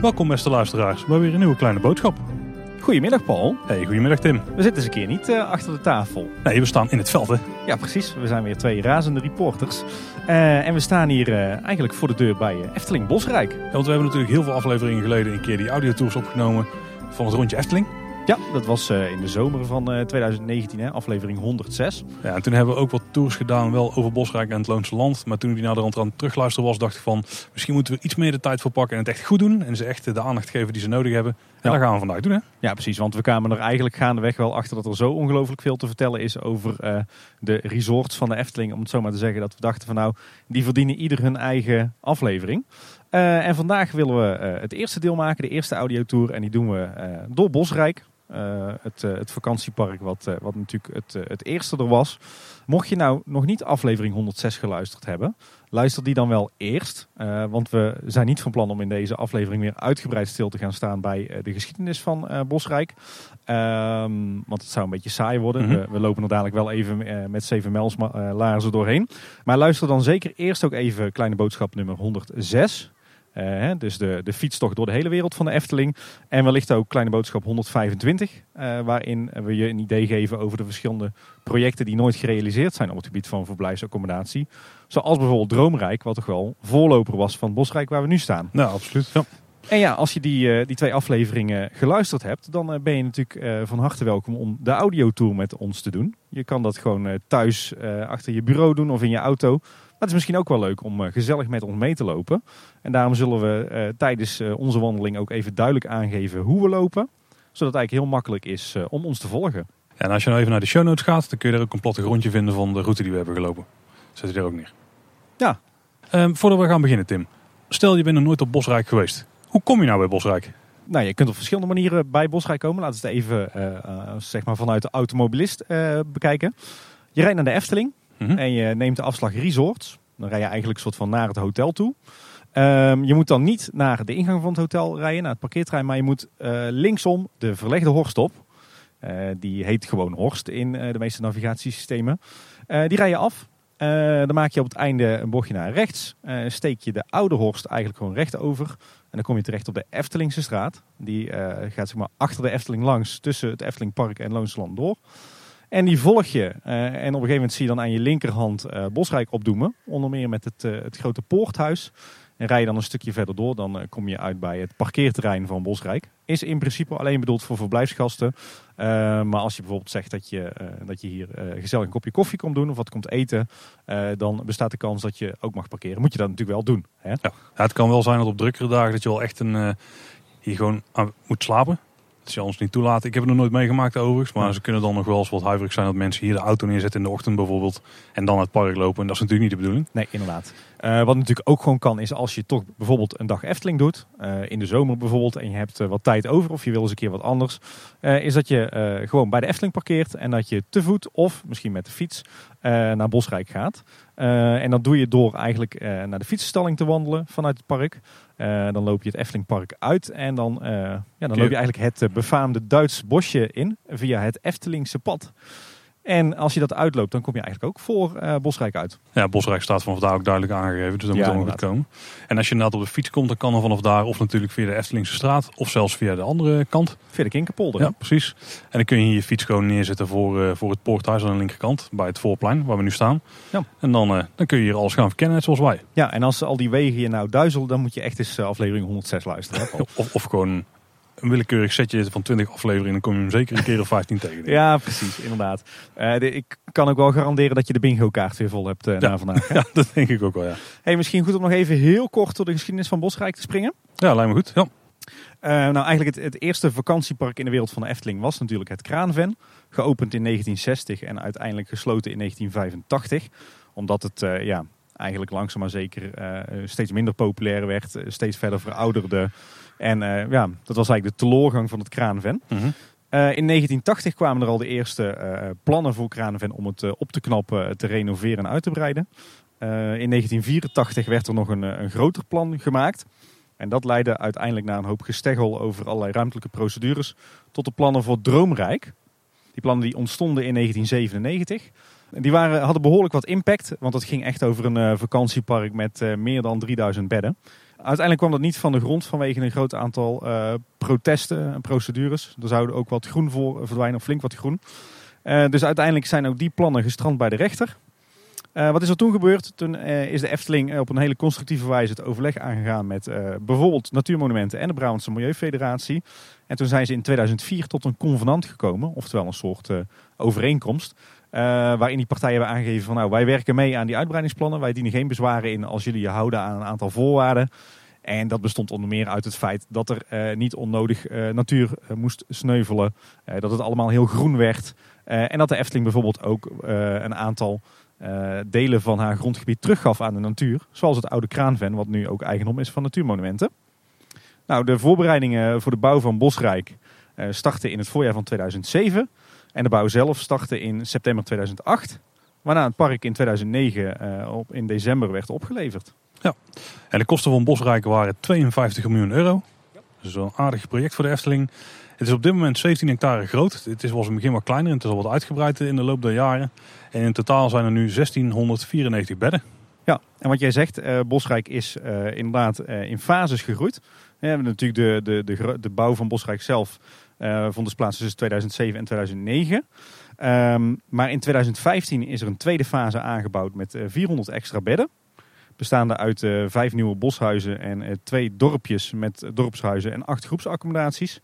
Welkom beste luisteraars bij weer een nieuwe kleine boodschap. Goedemiddag Paul. Hey, goedemiddag Tim. We zitten eens een keer niet uh, achter de tafel. Nee, we staan in het veld hè. Ja precies, we zijn weer twee razende reporters. Uh, en we staan hier uh, eigenlijk voor de deur bij Efteling Bosrijk. Ja, want we hebben natuurlijk heel veel afleveringen geleden een keer die audiotours opgenomen van het rondje Efteling. Ja, dat was uh, in de zomer van uh, 2019, hè, aflevering 106. Ja, en toen hebben we ook wat tours gedaan, wel over Bosrijk en het Loonse Land. Maar toen ik die naar de rand aan het terugluisteren was, dacht ik van... misschien moeten we iets meer de tijd voor pakken en het echt goed doen. En ze echt de aandacht geven die ze nodig hebben. En ja. dat gaan we vandaag doen, hè? Ja, precies. Want we kwamen er eigenlijk gaandeweg wel achter dat er zo ongelooflijk veel te vertellen is... over uh, de resorts van de Efteling, om het zo maar te zeggen. Dat we dachten van nou, die verdienen ieder hun eigen aflevering. Uh, en vandaag willen we uh, het eerste deel maken, de eerste audiotour. En die doen we door Bosrijk. Uh, het, uh, het, vakantiepark, wat, uh, wat natuurlijk het, het eerste er was. Mocht je nou nog niet aflevering 106 geluisterd hebben, luister die dan wel eerst. want we zijn niet van plan om in deze aflevering weer uitgebreid stil te gaan staan bij de geschiedenis van Bosrijk. Um, want het zou een beetje saai worden. Mm -hmm. we, we, lopen er dadelijk wel even met zeven mijls laarzen doorheen. Maar luister dan zeker eerst ook even kleine boodschap nummer 106. Uh, dus de, de fietstocht door de hele wereld van de Efteling. En wellicht ook Kleine Boodschap 125. Uh, waarin we je een idee geven over de verschillende projecten die nooit gerealiseerd zijn op het gebied van verblijfsaccommodatie. Zoals bijvoorbeeld Droomrijk, wat toch wel voorloper was van Bosrijk waar we nu staan. Nou, absoluut. Ja. En ja, als je die, uh, die twee afleveringen geluisterd hebt, dan ben je natuurlijk van harte welkom om de audiotour met ons te doen. Je kan dat gewoon thuis achter je bureau doen of in je auto. Maar het is misschien ook wel leuk om uh, gezellig met ons mee te lopen. En daarom zullen we uh, tijdens uh, onze wandeling ook even duidelijk aangeven hoe we lopen. Zodat het eigenlijk heel makkelijk is om ons te volgen. Ja, en als je nou even naar de show notes gaat, dan kun je er ook een plattegrondje vinden van de route die we hebben gelopen. Zet je er ook neer. Ja. Um, voordat we gaan beginnen, Tim. Stel je bent nog nooit op Bosrijk geweest. Hoe kom je nou bij Bosrijk? Nou, je kunt op verschillende manieren bij Bosrijk komen. Laten we het even zeg maar vanuit de automobilist bekijken. Je rijdt naar de Efteling. -hmm. En je neemt de afslag Resorts. Dan rij je eigenlijk een soort van naar het hotel toe. Um, je moet dan niet naar de ingang van het hotel rijden, naar het parkeerterrein. Maar je moet uh, linksom de verlegde Horst op. Uh, die heet gewoon Horst in uh, de meeste navigatiesystemen. die rij je af. dan maak je op het einde een bochtje naar rechts. steek je de oude Horst eigenlijk gewoon recht over. En dan kom je terecht op de Eftelingse straat. Die gaat zeg maar achter de Efteling langs tussen het Eftelingpark en Loonsland door. En die volg je. Uh, en op een gegeven moment zie je dan aan je linkerhand uh, Bosrijk opdoemen. Onder meer met het, uh, het grote poorthuis. En rij je dan een stukje verder door, dan kom je uit bij het parkeerterrein van Bosrijk. Is in principe alleen bedoeld voor verblijfsgasten. maar als je bijvoorbeeld zegt dat je, dat je hier gezellig een kopje koffie komt doen of wat komt eten. dan bestaat de kans dat je ook mag parkeren. Moet je dat natuurlijk wel doen. Hè? Ja. het kan wel zijn dat op drukkere dagen dat je wel echt een, hier gewoon moet slapen. Ons niet toelaten. Ik heb het nog nooit meegemaakt overigens. Maar ja. ze kunnen dan nog wel eens wat huiverig zijn dat mensen hier de auto neerzetten in de ochtend bijvoorbeeld. En dan het park lopen. En dat is natuurlijk niet de bedoeling. Nee, inderdaad. Uh, wat natuurlijk ook gewoon kan is als je toch bijvoorbeeld een dag Efteling doet. Uh, in de zomer bijvoorbeeld. En je hebt uh, wat tijd over of je wil eens een keer wat anders. is dat je gewoon bij de Efteling parkeert. En dat je te voet of misschien met de fiets naar Bosrijk gaat. en dat doe je door eigenlijk naar de fietsenstalling te wandelen vanuit het park. Uh, dan loop je het Eftelingpark uit en dan, uh, ja, dan loop je eigenlijk het uh, befaamde Duits bosje in via het Eftelingse pad. En als je dat uitloopt, dan kom je eigenlijk ook voor uh, Bosrijk uit. Ja, Bosrijk staat vanaf daar ook duidelijk aangegeven, dus dat ja, moet allemaal goed komen. En als je inderdaad op de fiets komt, dan kan er vanaf daar of natuurlijk via de Eftelingse straat of zelfs via de andere kant. Via de Kinkerpolder. Ja, precies. En dan kun je hier je fiets gewoon neerzetten voor, uh, voor het poorthuis aan de linkerkant, bij het voorplein waar we nu staan. Ja. En dan, uh, dan kun je hier alles gaan verkennen, net zoals wij. Ja, en als al die wegen je nou duizelen, dan moet je echt eens aflevering 106 luisteren. of, of gewoon een willekeurig setje van 20 afleveringen, dan kom je hem zeker een keer of 15 tegen. Ja, precies, inderdaad. Uh, de, ik kan ook wel garanderen dat je de bingo kaart weer vol hebt uh, ja. na vandaag. ja, dat denk ik ook wel, ja. Hey, misschien goed om nog even heel kort door de geschiedenis van Bosrijk te springen. Ja, lijkt me goed. Ja. Uh, nou, eigenlijk het, het, eerste vakantiepark in de wereld van de Efteling was natuurlijk het Kraanven. Geopend in 1960 en uiteindelijk gesloten in 1985. Omdat het, ja, eigenlijk langzaam maar zeker steeds minder populair werd. steeds verder verouderde. En uh, ja, dat was eigenlijk de teloorgang van het Kraanven. Mm -hmm. uh, in 1980 kwamen er al de eerste uh, plannen voor Kraanven om het op te knappen, te renoveren en uit te breiden. in 1984 werd er nog een, een groter plan gemaakt. En dat leidde uiteindelijk naar een hoop gesteggel over allerlei ruimtelijke procedures tot de plannen voor Droomrijk. Die plannen die ontstonden in 1997. Die waren, hadden behoorlijk wat impact, want het ging echt over een vakantiepark met meer dan 3000 bedden. Uiteindelijk kwam dat niet van de grond vanwege een groot aantal protesten en procedures. Er zouden ook wat groen voor verdwijnen, of flink wat groen. dus uiteindelijk zijn ook die plannen gestrand bij de rechter. Uh, wat is er toen gebeurd? Toen uh, is de Efteling op een hele constructieve wijze het overleg aangegaan met bijvoorbeeld Natuurmonumenten en de Brabantse Milieufederatie. En toen zijn ze in 2004 tot een convenant gekomen, oftewel een soort overeenkomst. waarin die partijen hebben aangegeven van nou wij werken mee aan die uitbreidingsplannen. Wij dienen geen bezwaren in als jullie je houden aan een aantal voorwaarden. En dat bestond onder meer uit het feit dat er niet onnodig natuur moest sneuvelen. dat het allemaal heel groen werd. en dat de Efteling bijvoorbeeld ook een aantal uh, delen van haar grondgebied teruggaf aan de natuur. Zoals het oude Kraanven, wat nu ook eigendom is van Natuurmonumenten. Nou, de voorbereidingen voor de bouw van Bosrijk uh, startten in het voorjaar van 2007. En de bouw zelf startte in september 2008. Waarna het park in 2009 uh, eh, op, in december werd opgeleverd. Ja, en de kosten van Bosrijk waren 52 miljoen euro. Ja. Dus een aardig project voor de Efteling. Het is op dit moment 17 hectare groot. Het was in het begin wat kleiner en het is al wat uitgebreid in de loop der jaren. En in totaal zijn er nu 1694 bedden. Ja, en wat jij zegt, uh, Bosrijk is uh, inderdaad uh, in fases gegroeid. We hebben natuurlijk de, de, de, de bouw van Bosrijk zelf vond dus plaats tussen 2007 en 2009. Um, ehm, maar in 2015 is er een tweede fase aangebouwd met 400 extra bedden. Bestaande uit vijf nieuwe boshuizen en twee dorpjes met dorpshuizen en acht groepsaccommodaties.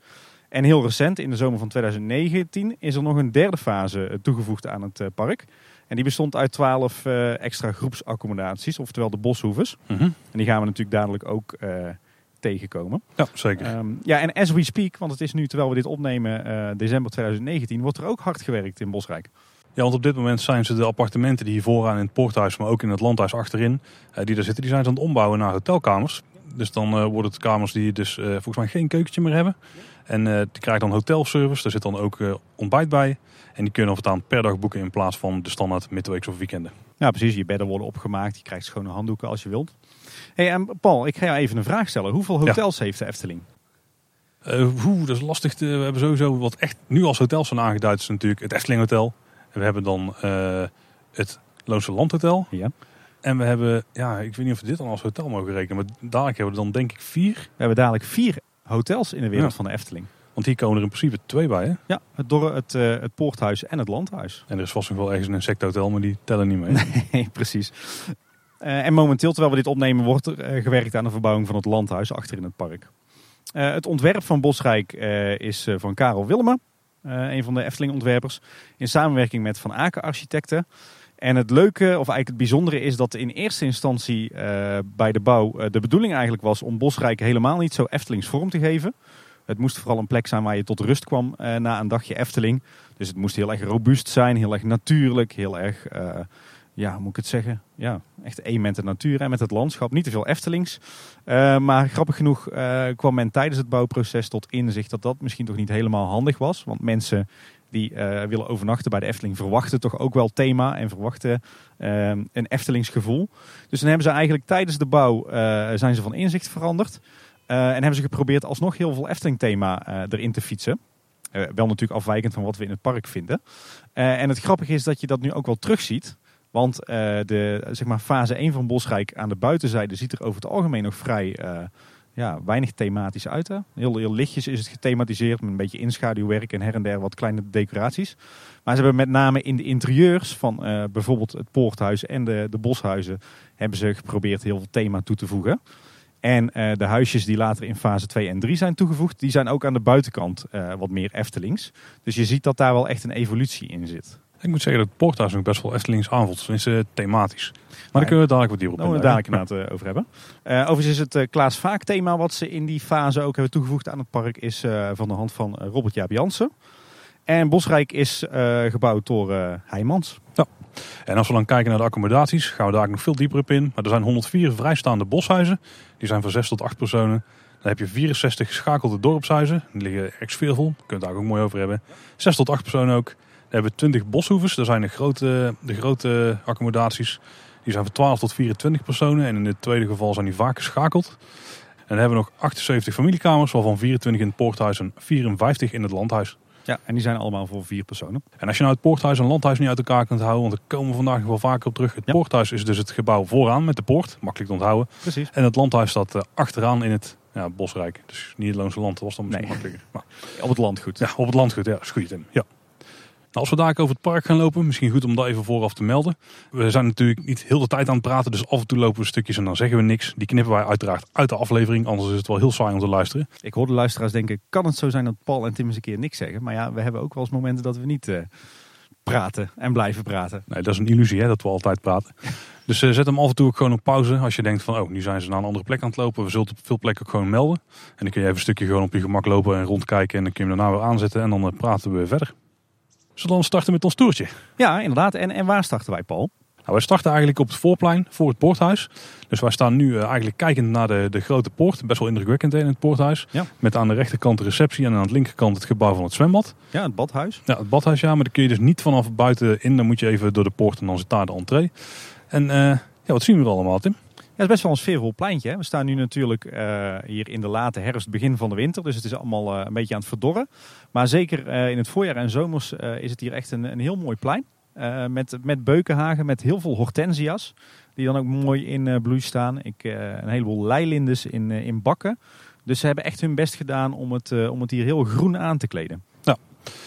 En heel recent, in de zomer van 2019, is er nog een derde fase eh, toegevoegd aan het eh, park. En die bestond uit twaalf uh, extra groepsaccommodaties, oftewel de boshoeves. Mhm. En die gaan we natuurlijk dadelijk ook tegenkomen. Ja, zeker. Um, ja, en as we speak, want het is nu terwijl we dit opnemen, december 2019, wordt er ook hard gewerkt in Bosrijk. Ja, want op dit moment zijn ze de appartementen die hier vooraan in het poorthuis, maar ook in het landhuis achterin, die daar zitten, die zijn ze aan het ombouwen naar hotelkamers. Dus dan worden het kamers die dus volgens mij geen keukentje meer hebben. En uh, die krijgt dan hotelservice. Daar zit dan ook uh, ontbijt bij. En die kunnen voortaan per dag boeken in plaats van de standaard midweeks of weekenden. Ja, precies. Je bedden worden opgemaakt. Je krijgt schone handdoeken als je wilt. hey, en Paul, ik ga jou even een vraag stellen. Hoeveel hotels heeft de Efteling? Uh, hoe, dat is lastig. Te, we hebben sowieso wat echt nu als hotels zijn aangeduid. is natuurlijk het Efteling Hotel. En we hebben dan het Loonse Landhotel. Ja. En we hebben, ja, ik weet niet of we dit dan als hotel mogen rekenen. Maar dadelijk hebben we dan denk ik vier. We hebben dadelijk vier hotels in de wereld van de Efteling. Want hier komen er in principe twee bij, hè? Ja, het, door het, uh, het Poorthuis en het Landhuis. En er is vast nog wel ergens een insecthotel, maar die tellen niet mee. Nee, precies. Uh, en momenteel, terwijl we dit opnemen, wordt er uh, gewerkt aan de verbouwing van het Landhuis achter in het park. het ontwerp van Bosrijk is van Karel Willemen, een van de Efteling-ontwerpers, in samenwerking met Van Aken Architecten. En het leuke, of eigenlijk het bijzondere, is dat in eerste instantie uh, bij de bouw uh, de bedoeling eigenlijk was om Bosrijk helemaal niet zo Eftelings vorm te geven. Het moest vooral een plek zijn waar je tot rust kwam uh, na een dagje Efteling. Dus het moest heel erg robuust zijn, heel erg natuurlijk, heel erg, ja, hoe moet ik het zeggen? Ja, echt één met de natuur en met het landschap. Niet te veel Eftelings. maar grappig genoeg kwam men tijdens het bouwproces tot inzicht dat dat misschien toch niet helemaal handig was. Want mensen die uh, willen overnachten bij de Efteling verwachten toch ook wel thema en verwachten uh, een Eftelingsgevoel. Dus dan hebben ze eigenlijk tijdens de bouw uh, zijn ze van inzicht veranderd. en hebben ze geprobeerd alsnog heel veel Efteling thema erin te fietsen. wel natuurlijk afwijkend van wat we in het park vinden. en het grappige is dat je dat nu ook wel terugziet. Want de zeg maar, fase 1 van Bosrijk aan de buitenzijde ziet er over het algemeen nog vrij ja, weinig thematisch uit. Heel, heel lichtjes is het gethematiseerd met een beetje inschaduwwerk en her en der wat kleine decoraties. Maar ze hebben met name in de interieurs van uh, bijvoorbeeld het poorthuis en de, de boshuizen hebben ze geprobeerd heel veel thema toe te voegen. En uh, de huisjes die later in fase 2 en 3 zijn toegevoegd, die zijn ook aan de buitenkant uh, wat meer Eftelings. Dus je ziet dat daar wel echt een evolutie in zit. Ik moet zeggen dat het Porthuis ook best wel Eftelings aanvoelt. Tenminste thematisch. Maar daar kunnen we dadelijk wat dieper op Daar we dadelijk inderdaad uh, over hebben. Uh, overigens is het uh, Klaas Vaak thema wat ze in die fase ook hebben toegevoegd aan het park. Is van de hand van Robert Jaap Jansen. En Bosrijk is gebouwd door Heijmans. Ja. En als we dan kijken naar de accommodaties, gaan we daar nog veel dieper op in. Maar er zijn 104 vrijstaande boshuizen. Die zijn van 6 tot 8 personen. Dan heb je 64 geschakelde dorpshuizen. Die liggen ex-veervol. Daar kunnen we het daar ook mooi over hebben. 6 tot 8 personen ook hebben we 20 boshoeves. Dat zijn de grote, de grote accommodaties. Die zijn van 12 tot 24 personen. En in het tweede geval zijn die vaak geschakeld. En dan hebben we nog 78 familiekamers, waarvan 24 in het poorthuis en 54 in het landhuis. Ja, en die zijn allemaal voor vier personen. En als je nou het poorthuis en landhuis niet uit elkaar kunt houden, want daar komen we vandaag nog wel vaker op terug. Het Ja. poorthuis is dus het gebouw vooraan met de poort, makkelijk te onthouden. Precies. En het landhuis staat eh, achteraan in het ja, bosrijk. Dus niet het Loonse land, dat was dan misschien Nee. makkelijker. Maar, Op het landgoed. ja, op het landgoed, ja, is goed Tim. Ja. Nou, als we daar over het park gaan lopen, misschien goed om dat even vooraf te melden. We zijn natuurlijk niet heel de tijd aan het praten, dus af en toe lopen we stukjes en dan zeggen we niks. Die knippen wij uiteraard uit de aflevering, anders is het wel heel saai om te luisteren. Ik hoor de luisteraars denken, kan het zo zijn dat Paul en Tim eens een keer niks zeggen? Maar ja, we hebben ook wel eens momenten dat we niet eh, praten en blijven praten. Nee, dat is een illusie hè, dat we altijd praten. Dus eh, zet hem af en toe ook gewoon op pauze. Als je denkt van, oh, nu zijn ze naar een andere plek aan het lopen. We zullen het op veel plekken ook gewoon melden. En dan kun je even een stukje gewoon op je gemak lopen en rondkijken. En dan kun je hem daarna weer aanzetten en dan eh, praten we weer verder. Zullen we dan starten met ons toertje? Ja, inderdaad. En, en waar starten wij, Paul? Nou, wij starten eigenlijk op het voorplein voor het poorthuis. Dus wij staan nu eh, eigenlijk kijkend naar de, de grote poort. Best wel indrukwekkend in het poorthuis. Ja. Met aan de rechterkant de receptie en aan de linkerkant het gebouw van het zwembad. Ja, het badhuis. Ja, het badhuis ja, maar daar kun je dus niet vanaf buiten in. Dan moet je even door de poort en dan zit daar de entree. En eh, ja, wat zien we er allemaal, Tim? Ja, het is best wel een sfeervol pleintje. Hè? We staan nu natuurlijk eh, hier in de late herfst, begin van de winter. Dus het is allemaal eh, een beetje aan het verdorren. Maar zeker eh, in het voorjaar en zomers is het hier echt een, een heel mooi plein. Met, met beukenhagen, met heel veel hortensia's. Die dan ook mooi in bloei staan. Ik, een heleboel leilindes in, in bakken. Dus ze hebben echt hun best gedaan om het, om het hier heel groen aan te kleden.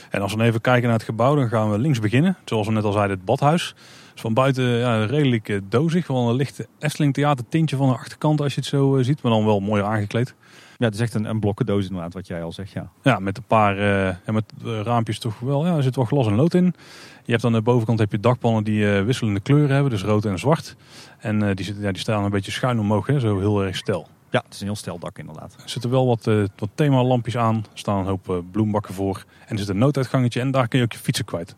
En als we even kijken naar het gebouw, dan gaan we links beginnen. Zoals we net al zeiden, het badhuis. Van buiten ja, redelijk eh, dozig. Wel een lichte Efteling theater tintje van de achterkant als je het zo eh, ziet. Maar dan wel mooi aangekleed. Ja, het is echt een, een blokkendoos inderdaad, wat jij al zegt. Ja. Ja, met een paar ja, met, raampjes toch wel. Ja, er zit wel glas en lood in. Je hebt aan de bovenkant heb je dakpannen die wisselende kleuren hebben. Dus rood en zwart. En die, zitten, ja, die staan een beetje schuin omhoog. Hè, zo heel erg stel. ja, het is een heel stel dak inderdaad. Er zitten wel wat, wat themalampjes aan. Er staan een hoop bloembakken voor. En er zit een nooduitgangetje. En daar kun je ook je fietsen kwijt.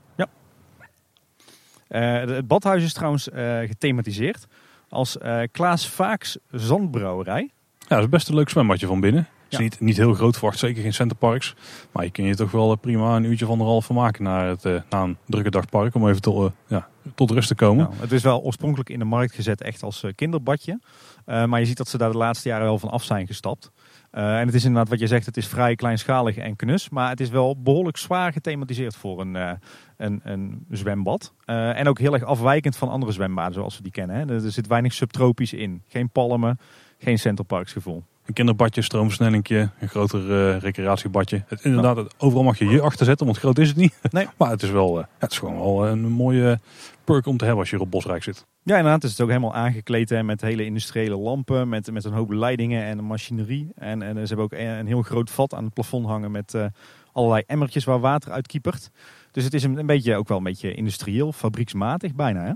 Eh, het badhuis is trouwens eh, gethematiseerd als eh, Klaas Vaaks Zandbrouwerij. Ja, dat is best een leuk zwembadje van binnen. Het is Ja. niet, niet heel groot, verwacht zeker geen centerparks. Maar je kun je toch wel prima een uurtje van anderhalf van maken naar, het, naar een drukke dagpark. Om even tot, ja, tot rust te komen. Nou, het is wel oorspronkelijk in de markt gezet echt als kinderbadje. Maar je ziet dat ze daar de laatste jaren wel van af zijn gestapt. Eh, en het is inderdaad wat je zegt, het is vrij kleinschalig en knus. Maar het is wel behoorlijk zwaar gethematiseerd voor een, eh, een, een zwembad. Eh, en ook heel erg afwijkend van andere zwembaden zoals we die kennen. Hè. Er zit weinig subtropisch in. Geen palmen, geen centerparks gevoel. Een kinderbadje, stroomversnellingje, een groter eh, recreatiebadje. Het, inderdaad, het- overal mag je je achter zetten, want groot is het niet. Nee. maar het is, wel, eh, het is gewoon wel een mooie perk om te hebben als je op Bosrijk zit. Ja, inderdaad. Het is ook helemaal aangekleed hè, met hele industriële lampen, met, met een hoop leidingen en machinerie. En, en ze hebben ook een, een heel groot vat aan het plafond hangen met eh, allerlei emmertjes waar water uit kiepert. Dus het is een, een beetje, ook wel een beetje industrieel, fabrieksmatig bijna. Hè?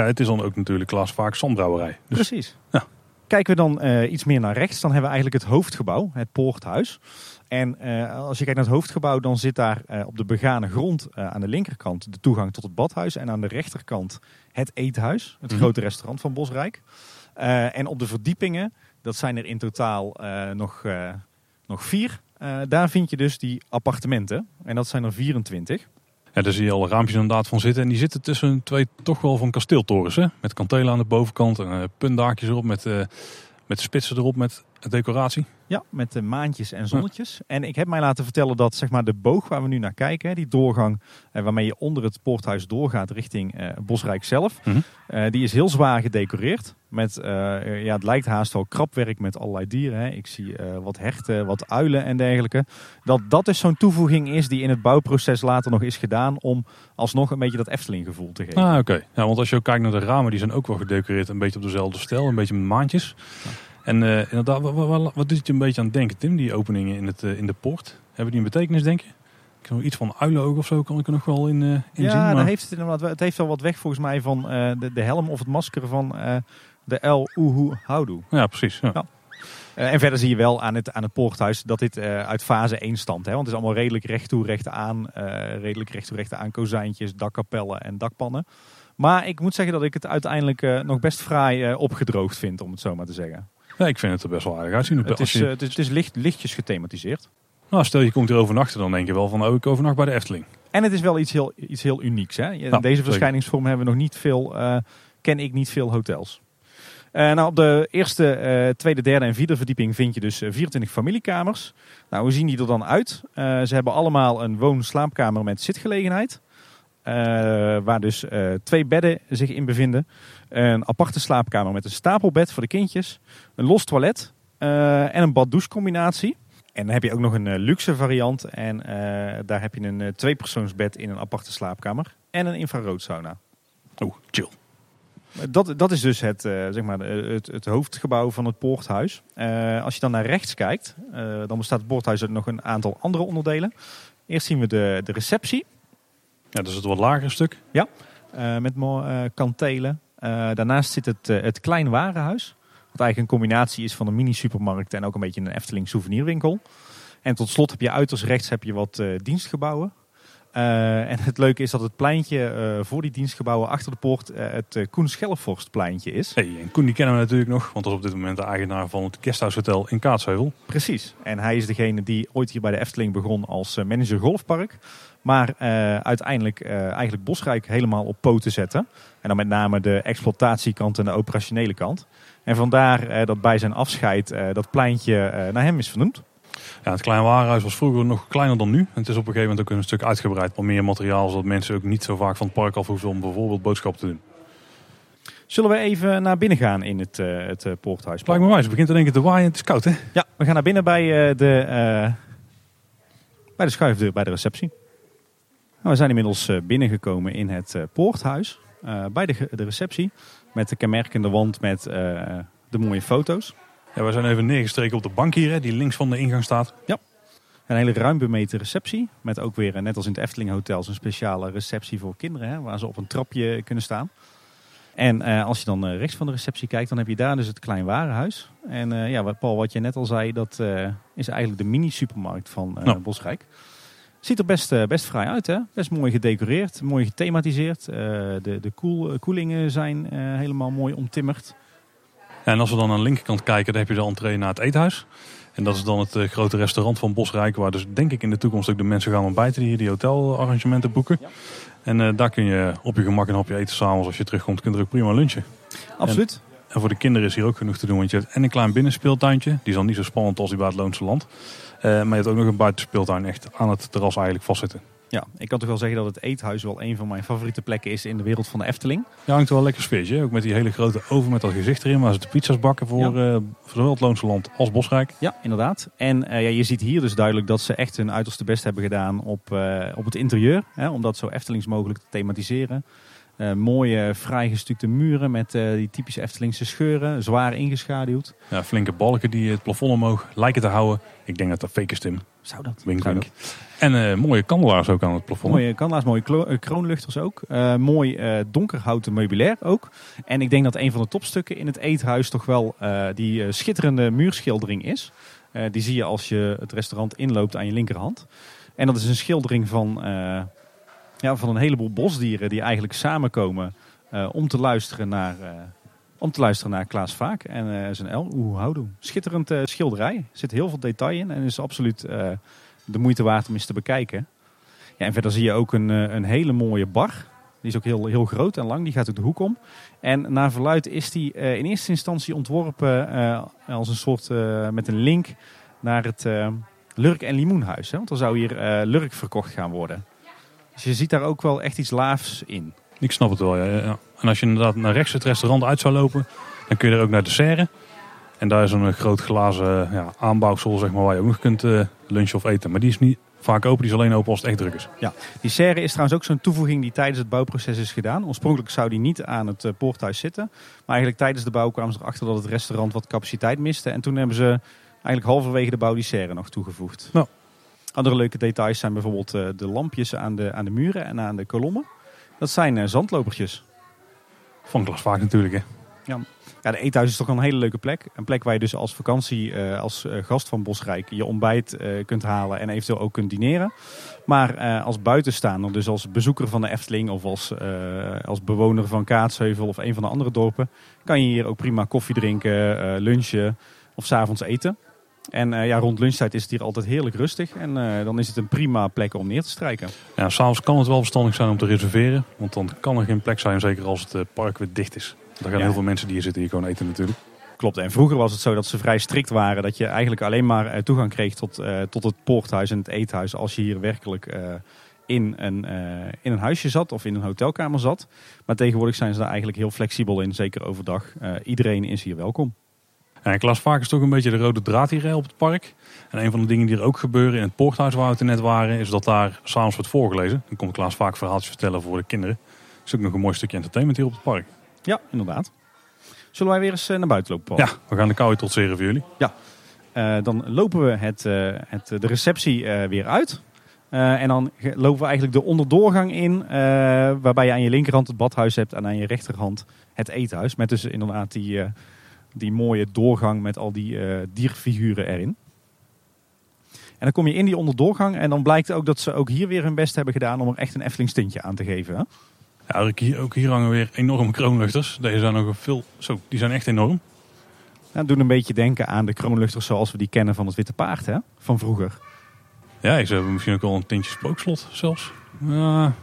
Ja, het is dan ook natuurlijk Klaas Vaak Zandbrouwerij. Dus Precies. Ja. Kijken we dan eh, iets meer naar rechts, dan hebben we eigenlijk het hoofdgebouw, het poorthuis. En eh, als je kijkt naar het hoofdgebouw, dan zit daar eh, op de begane grond aan de linkerkant de toegang tot het badhuis. En aan de rechterkant het eethuis, het Mhm. grote restaurant van Bosrijk. En op de verdiepingen, dat zijn er in totaal nog, nog vier. Daar vind je dus die appartementen. En dat zijn er 24. Daar zie je alle raampjes inderdaad van zitten. En die zitten tussen twee toch wel van kasteeltorens. Hè? Met kantelen aan de bovenkant en eh, puntdaakjes erop. Met, eh, met spitsen erop met decoratie. Ja, met de maantjes en zonnetjes. En ik heb mij laten vertellen dat zeg maar, de boog waar we nu naar kijken, die doorgang eh, waarmee je onder het poorthuis doorgaat richting eh, Bosrijk zelf, Mhm. eh, die is heel zwaar gedecoreerd. Met, eh, ja, het lijkt haast wel krapwerk met allerlei dieren. Hè. Ik zie eh, wat herten, wat uilen en dergelijke. Dat dat dus zo'n toevoeging is die in het bouwproces later nog is gedaan om alsnog een beetje dat Efteling gevoel te geven. Ah, oké. Ja, want als je ook kijkt naar de ramen, die zijn ook wel gedecoreerd. Een beetje op dezelfde stijl, een beetje met maantjes. En eh, inderdaad, wat, wat, wat, doet het je een beetje aan het denken, Tim? Die openingen in, het, eh, in de poort. Hebben die een betekenis, denk je? Ik kan iets van uilenoog of zo kan ik er nog wel in, eh in zien. Ja, maar- heeft het, inderdaad, het heeft wel wat weg volgens mij van de, de helm of het masker van de El Uhu Houdoe. Ja, precies. Ja. Ja. En verder zie je wel aan het, aan het poorthuis dat dit uit fase 1 stamt. Hè? Want het is allemaal redelijk recht toe, recht aan. redelijk recht toe, recht aan kozijntjes, dakkapellen en dakpannen. Maar ik moet zeggen dat ik het uiteindelijk nog best fraai opgedroogd vind, om het zo maar te zeggen. Ik vind het er best wel aardig uitzien. Het is, je, eh, het is, het is licht, lichtjes gethematiseerd. nou, stel je komt hier overnachten, dan denk je wel van, oh, ik overnacht bij de Efteling. En het is wel iets heel, iets heel unieks. Hè? In Ja, deze zeker. verschijningsvorm hebben we nog niet veel, eh, ken ik niet veel hotels. nou, op de eerste, tweede, derde en vierde verdieping vind je dus 24 familiekamers. Nou, hoe zien die er dan uit? ze hebben allemaal een woon-slaapkamer met zitgelegenheid. waar dus twee bedden zich in bevinden. Een aparte slaapkamer met een stapelbed voor de kindjes. Een los toilet en een bad-douche combinatie. En dan heb je ook nog een uh, luxe variant. En uh, daar heb je een tweepersoonsbed in een aparte slaapkamer. En een infraroodsauna. Oeh, chill. Dat, dat is dus het, zeg maar, het, het hoofdgebouw van het poorthuis. als je dan naar rechts kijkt, dan bestaat het poorthuis uit nog een aantal andere onderdelen. Eerst zien we de, de receptie. Ja, dat is het wat lagere stuk. Ja, met kantelen. Daarnaast zit het, het klein warenhuis. Wat eigenlijk een combinatie is van een mini-supermarkt en ook een beetje een Efteling souvenirwinkel. En tot slot heb je uiterst rechts heb je wat uh, dienstgebouwen. Uh, en het leuke is dat het pleintje uh, voor die dienstgebouwen achter de poort het Koen pleintje is. Hey, en Koen die kennen we natuurlijk nog, want dat is op dit moment de eigenaar van het Guesthouse in Kaatsheuvel. Precies, en hij is degene die ooit hier bij de Efteling begon als manager golfpark. Maar uiteindelijk eigenlijk Bosrijk helemaal op poten zetten. En dan met name de exploitatiekant en de operationele kant. En vandaar uh, dat bij zijn afscheid uh, dat pleintje uh, naar hem is vernoemd. Ja, het kleine warenhuis was vroeger nog kleiner dan nu. Het is op een gegeven moment ook een stuk uitgebreid. Wat meer materiaal, zodat mensen ook niet zo vaak van het park af hoeven om bijvoorbeeld boodschappen te doen. Zullen we even naar binnen gaan in het, het poorthuis? Lijkt me wijs. Het begint te denken te waaien. Het is koud, hè? Ja, we gaan naar binnen bij, de, bij de schuifdeur bij de receptie. Nou, we zijn inmiddels binnengekomen in het poorthuis. Bij de, de receptie. Met de kenmerkende wand met eh, de mooie foto's. Ja, we zijn even neergestreken op de bank hier, hè, die links van de ingang staat. Ja. Een hele ruim bemeten receptie. Met ook weer, eh, net als in het Efteling Hotels, een speciale receptie voor kinderen. Hè, waar ze op een trapje kunnen staan. En uh, als je dan uh, rechts van de receptie kijkt, dan heb je daar dus het klein warenhuis. En uh, ja, Paul, wat je net al zei, dat is eigenlijk de mini-supermarkt van nou. Bosrijk. Ziet er best, uh, best vrij uit, hè? Best mooi gedecoreerd, mooi gethematiseerd. Uh, de de koel, eh, koelingen zijn helemaal mooi omtimmerd. en als we dan aan de linkerkant kijken, dan heb je de entree naar het eethuis. En dat is dan het grote restaurant van Bosrijk, waar dus denk ik in de toekomst ook de mensen gaan ontbijten die hier die hotelarrangementen boeken. Ja. En daar kun je op je gemak een hapje eten s'avonds als je terugkomt, kun je er ook prima lunchen. Absoluut. En, voor de kinderen is hier ook genoeg te doen, want je hebt en een klein binnenspeeltuintje. Die is dan niet zo spannend als die bij het Loonse Land. Eh, maar je hebt ook nog een buitenspeeltuin echt aan het terras eigenlijk vastzitten. Ja, ik kan toch wel zeggen dat het eethuis wel een van mijn favoriete plekken is in de wereld van de Efteling. Ja, hangt wel lekker sfeertje. Ook met die hele grote oven met dat gezicht erin. Waar ze de pizza's bakken voor, ja. uh, zowel het Loonse Land als Bosrijk. Ja, inderdaad. En uh, ja, je ziet hier dus duidelijk dat ze echt hun uiterste best hebben gedaan op, uh, op het interieur. Hè, om dat zo Eftelings mogelijk te thematiseren. Uh, mooie vrijgestukte muren met uh, die typische Eftelingse scheuren, zwaar ingeschaduwd. Ja, flinke balken die het plafond omhoog lijken te houden. Ik denk dat dat fake is, Tim. Zou dat? Wink, Zou dat? En uh, mooie kandelaars ook aan het plafond. Mooie kandelaars, mooie kroonluchters ook. mooi donkerhouten meubilair ook. En ik denk dat een van de topstukken in het eethuis toch wel die schitterende muurschildering is. die zie je als je het restaurant inloopt aan je linkerhand. En dat is een schildering van ja, van een heleboel bosdieren die eigenlijk samenkomen uh, om te luisteren naar, uh, om te luisteren naar Klaas Vaak en uh, zijn El Oehoudoe. Schitterend schilderij. Er zit heel veel detail in en is absoluut de moeite waard om eens te bekijken. Ja, en verder zie je ook een, een hele mooie bar. Die is ook heel, heel groot en lang. Die gaat ook de hoek om. En naar verluid is die in eerste instantie ontworpen als een soort met een link naar het Lurk en Limoenhuis. Hè? Want er zou hier Lurk verkocht gaan worden. Dus je ziet daar ook wel echt iets laafs in. Ik snap het wel, ja. ja. En als je inderdaad naar rechts het restaurant uit zou lopen, dan kun je er ook naar de serre. En daar is een groot glazen ja, aanbouwsel zeg maar, waar je ook nog kunt uh, lunchen of eten. Maar die is niet vaak open, die is alleen open als het echt druk is. Ja, die serre is trouwens ook zo'n toevoeging die tijdens het bouwproces is gedaan. Oorspronkelijk zou die niet aan het uh, poorthuis zitten. Maar eigenlijk tijdens de bouw kwamen ze erachter dat het restaurant wat capaciteit miste. En toen hebben ze eigenlijk halverwege de bouw die serre nog toegevoegd. Nou, andere leuke details zijn bijvoorbeeld uh, de lampjes aan de, aan de muren en aan de kolommen. Dat zijn uh, zandlopertjes. Van vaak natuurlijk hè. Ja. ja, de eethuis is toch een hele leuke plek. Een plek waar je dus als vakantie, uh, als gast van Bosrijk, je ontbijt kunt halen en eventueel ook kunt dineren. Maar als buitenstaander, dus als bezoeker van de Efteling of als, als bewoner van Kaatsheuvel of een van de andere dorpen, kan je hier ook prima koffie drinken, lunchen of s'avonds eten. En uh, ja, rond lunchtijd is het hier altijd heerlijk rustig. En uh, dan is het een prima plek om neer te strijken. Ja, s'avonds kan het wel verstandig zijn om te reserveren. Want dan kan er geen plek zijn, zeker als het uh, park weer dicht is. Daar gaan Ja. heel veel mensen die hier zitten hier gewoon eten natuurlijk. Klopt. En vroeger was het zo dat ze vrij strikt waren. Dat je eigenlijk alleen maar eh, toegang kreeg tot, eh, tot het poorthuis en het eethuis. Als je hier werkelijk eh, in, een, eh, in een huisje zat of in een hotelkamer zat. Maar tegenwoordig zijn ze daar eigenlijk heel flexibel in. Zeker overdag. Eh, iedereen is hier welkom. Klaas Vaak is toch een beetje de rode draad hier op het park. En een van de dingen die er ook gebeuren in het poorthuis waar we het net waren, is dat daar s'avonds wordt voorgelezen. Dan komt Klaas Vaak verhaaltjes vertellen voor de kinderen. Dat is ook nog een mooi stukje entertainment hier op het park. Ja, inderdaad. Zullen wij weer eens eh, naar buiten lopen, Paul? Ja, we gaan de kou trotseren voor jullie. Eh, dan lopen we het, eh, het, de receptie weer uit. En dan lopen we eigenlijk de onderdoorgang in. waarbij je aan je linkerhand het badhuis hebt en aan je rechterhand het eethuis. Met dus inderdaad die, die mooie doorgang met al die eh, dierfiguren erin. En dan kom je in die onderdoorgang en dan blijkt ook dat ze ook hier weer hun best hebben gedaan om er echt een Efteling stintje aan te geven. Hè? Ja, ook hier, ook hier hangen weer enorme kroonluchters. Deze zijn veel, zo, die zijn echt enorm. Nou, doen een beetje denken aan de kroonluchters zoals we die kennen van het Witte Paard hè? van vroeger. Ja, ze hebben misschien ook wel een tintje spookslot zelfs. Ja,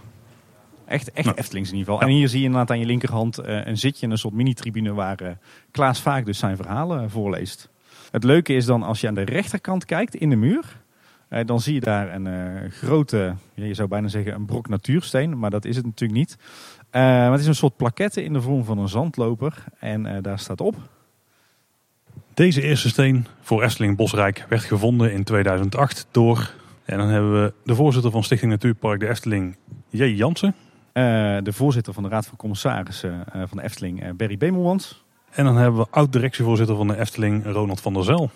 Echt, echt Nou. Eftelings in ieder geval. Ja. En hier zie je inderdaad aan je linkerhand eh, een zitje, een soort mini-tribune waar eh, Klaas Vaak dus zijn verhalen eh, voorleest. Het leuke is dan als je aan de rechterkant kijkt in de muur, dan zie je daar een grote, ja, je zou bijna zeggen een brok natuursteen, maar dat is het natuurlijk niet. Maar het is een soort plaquette in de vorm van een zandloper en daar staat op. Deze eerste steen voor Efteling Bosrijk werd gevonden in 2008 door... En dan hebben we de voorzitter van Stichting Natuurpark de Efteling, J. Jansen. Eh, de voorzitter van de Raad van Commissarissen eh, van de Efteling, eh, Berry Bemelmans. En dan hebben we oud-directievoorzitter van de Efteling, Ronald van der Zel.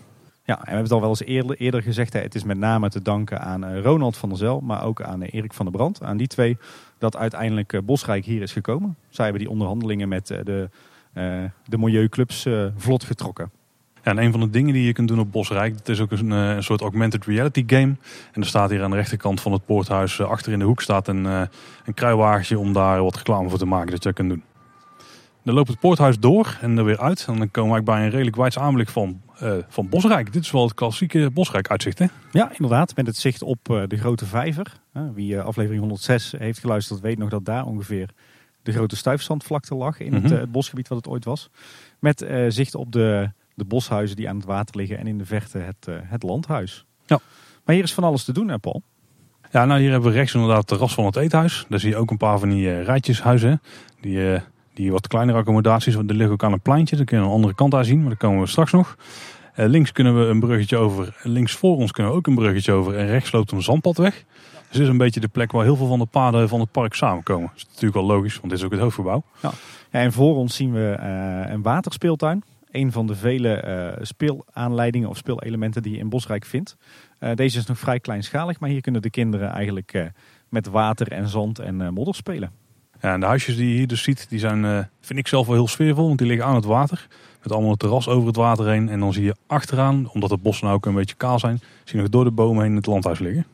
Ja, en we hebben het al wel eens eerder, eerder gezegd. Hè, het is met name te danken aan Ronald van der Zel, maar ook aan Erik van der Brand. Aan die twee dat uiteindelijk Bosrijk hier is gekomen. Zij hebben die onderhandelingen met de, de milieuclubs vlot getrokken. Ja, en een van de dingen die je kunt doen op Bosrijk, het is ook een, eh, een soort augmented reality game. En er staat hier aan de rechterkant van het poorthuis, eh, achter in de hoek staat een, eh, een kruiwagentje om daar wat reclame voor te maken dat je dat kunt doen. Dan loopt het poorthuis door en er weer uit. En dan komen we bij een redelijk wijds aanblik van, van Bosrijk. Dit is wel het klassieke Bosrijk uitzicht hè? Ja, inderdaad, met het zicht op de grote vijver. Wie aflevering 106 heeft geluisterd weet nog dat daar ongeveer de grote stuifzandvlakte lag in het, Mhm. het bosgebied wat het ooit was. Met zicht op de, de boshuizen die aan het water liggen en in de verte het, eh, het landhuis. Ja. Maar hier is van alles te doen hè Paul? Ja, nou hier hebben we rechts inderdaad het terras van het eethuis. Daar zie je ook een paar van die eh, rijtjeshuizen. Die, eh, die wat kleinere accommodaties. Want er liggen ook aan een pleintje. Dat kun je aan de andere kant daar zien. Maar daar komen we straks nog. Eh, links kunnen we een bruggetje over. Links voor ons kunnen we ook een bruggetje over. En rechts loopt een zandpad weg. Dus dit is een beetje de plek waar heel veel van de paden van het park samenkomen. Dat is natuurlijk wel logisch, want dit is ook het hoofdgebouw. Ja, en voor ons zien we een waterspeeltuin. Een van de vele eh, speelaanleidingen of speelelementen die je in Bosrijk vindt. Eh, deze is nog vrij kleinschalig, maar hier kunnen de kinderen eigenlijk eh, met water en zand en modder spelen. Ja, en de huisjes die je hier dus ziet, die zijn, vind ik zelf wel heel sfeervol. Want die liggen aan het water. Met allemaal een terras over het water heen. En dan zie je achteraan, omdat de bossen nou ook een beetje kaal zijn, zie je nog door de bomen heen het landhuis liggen.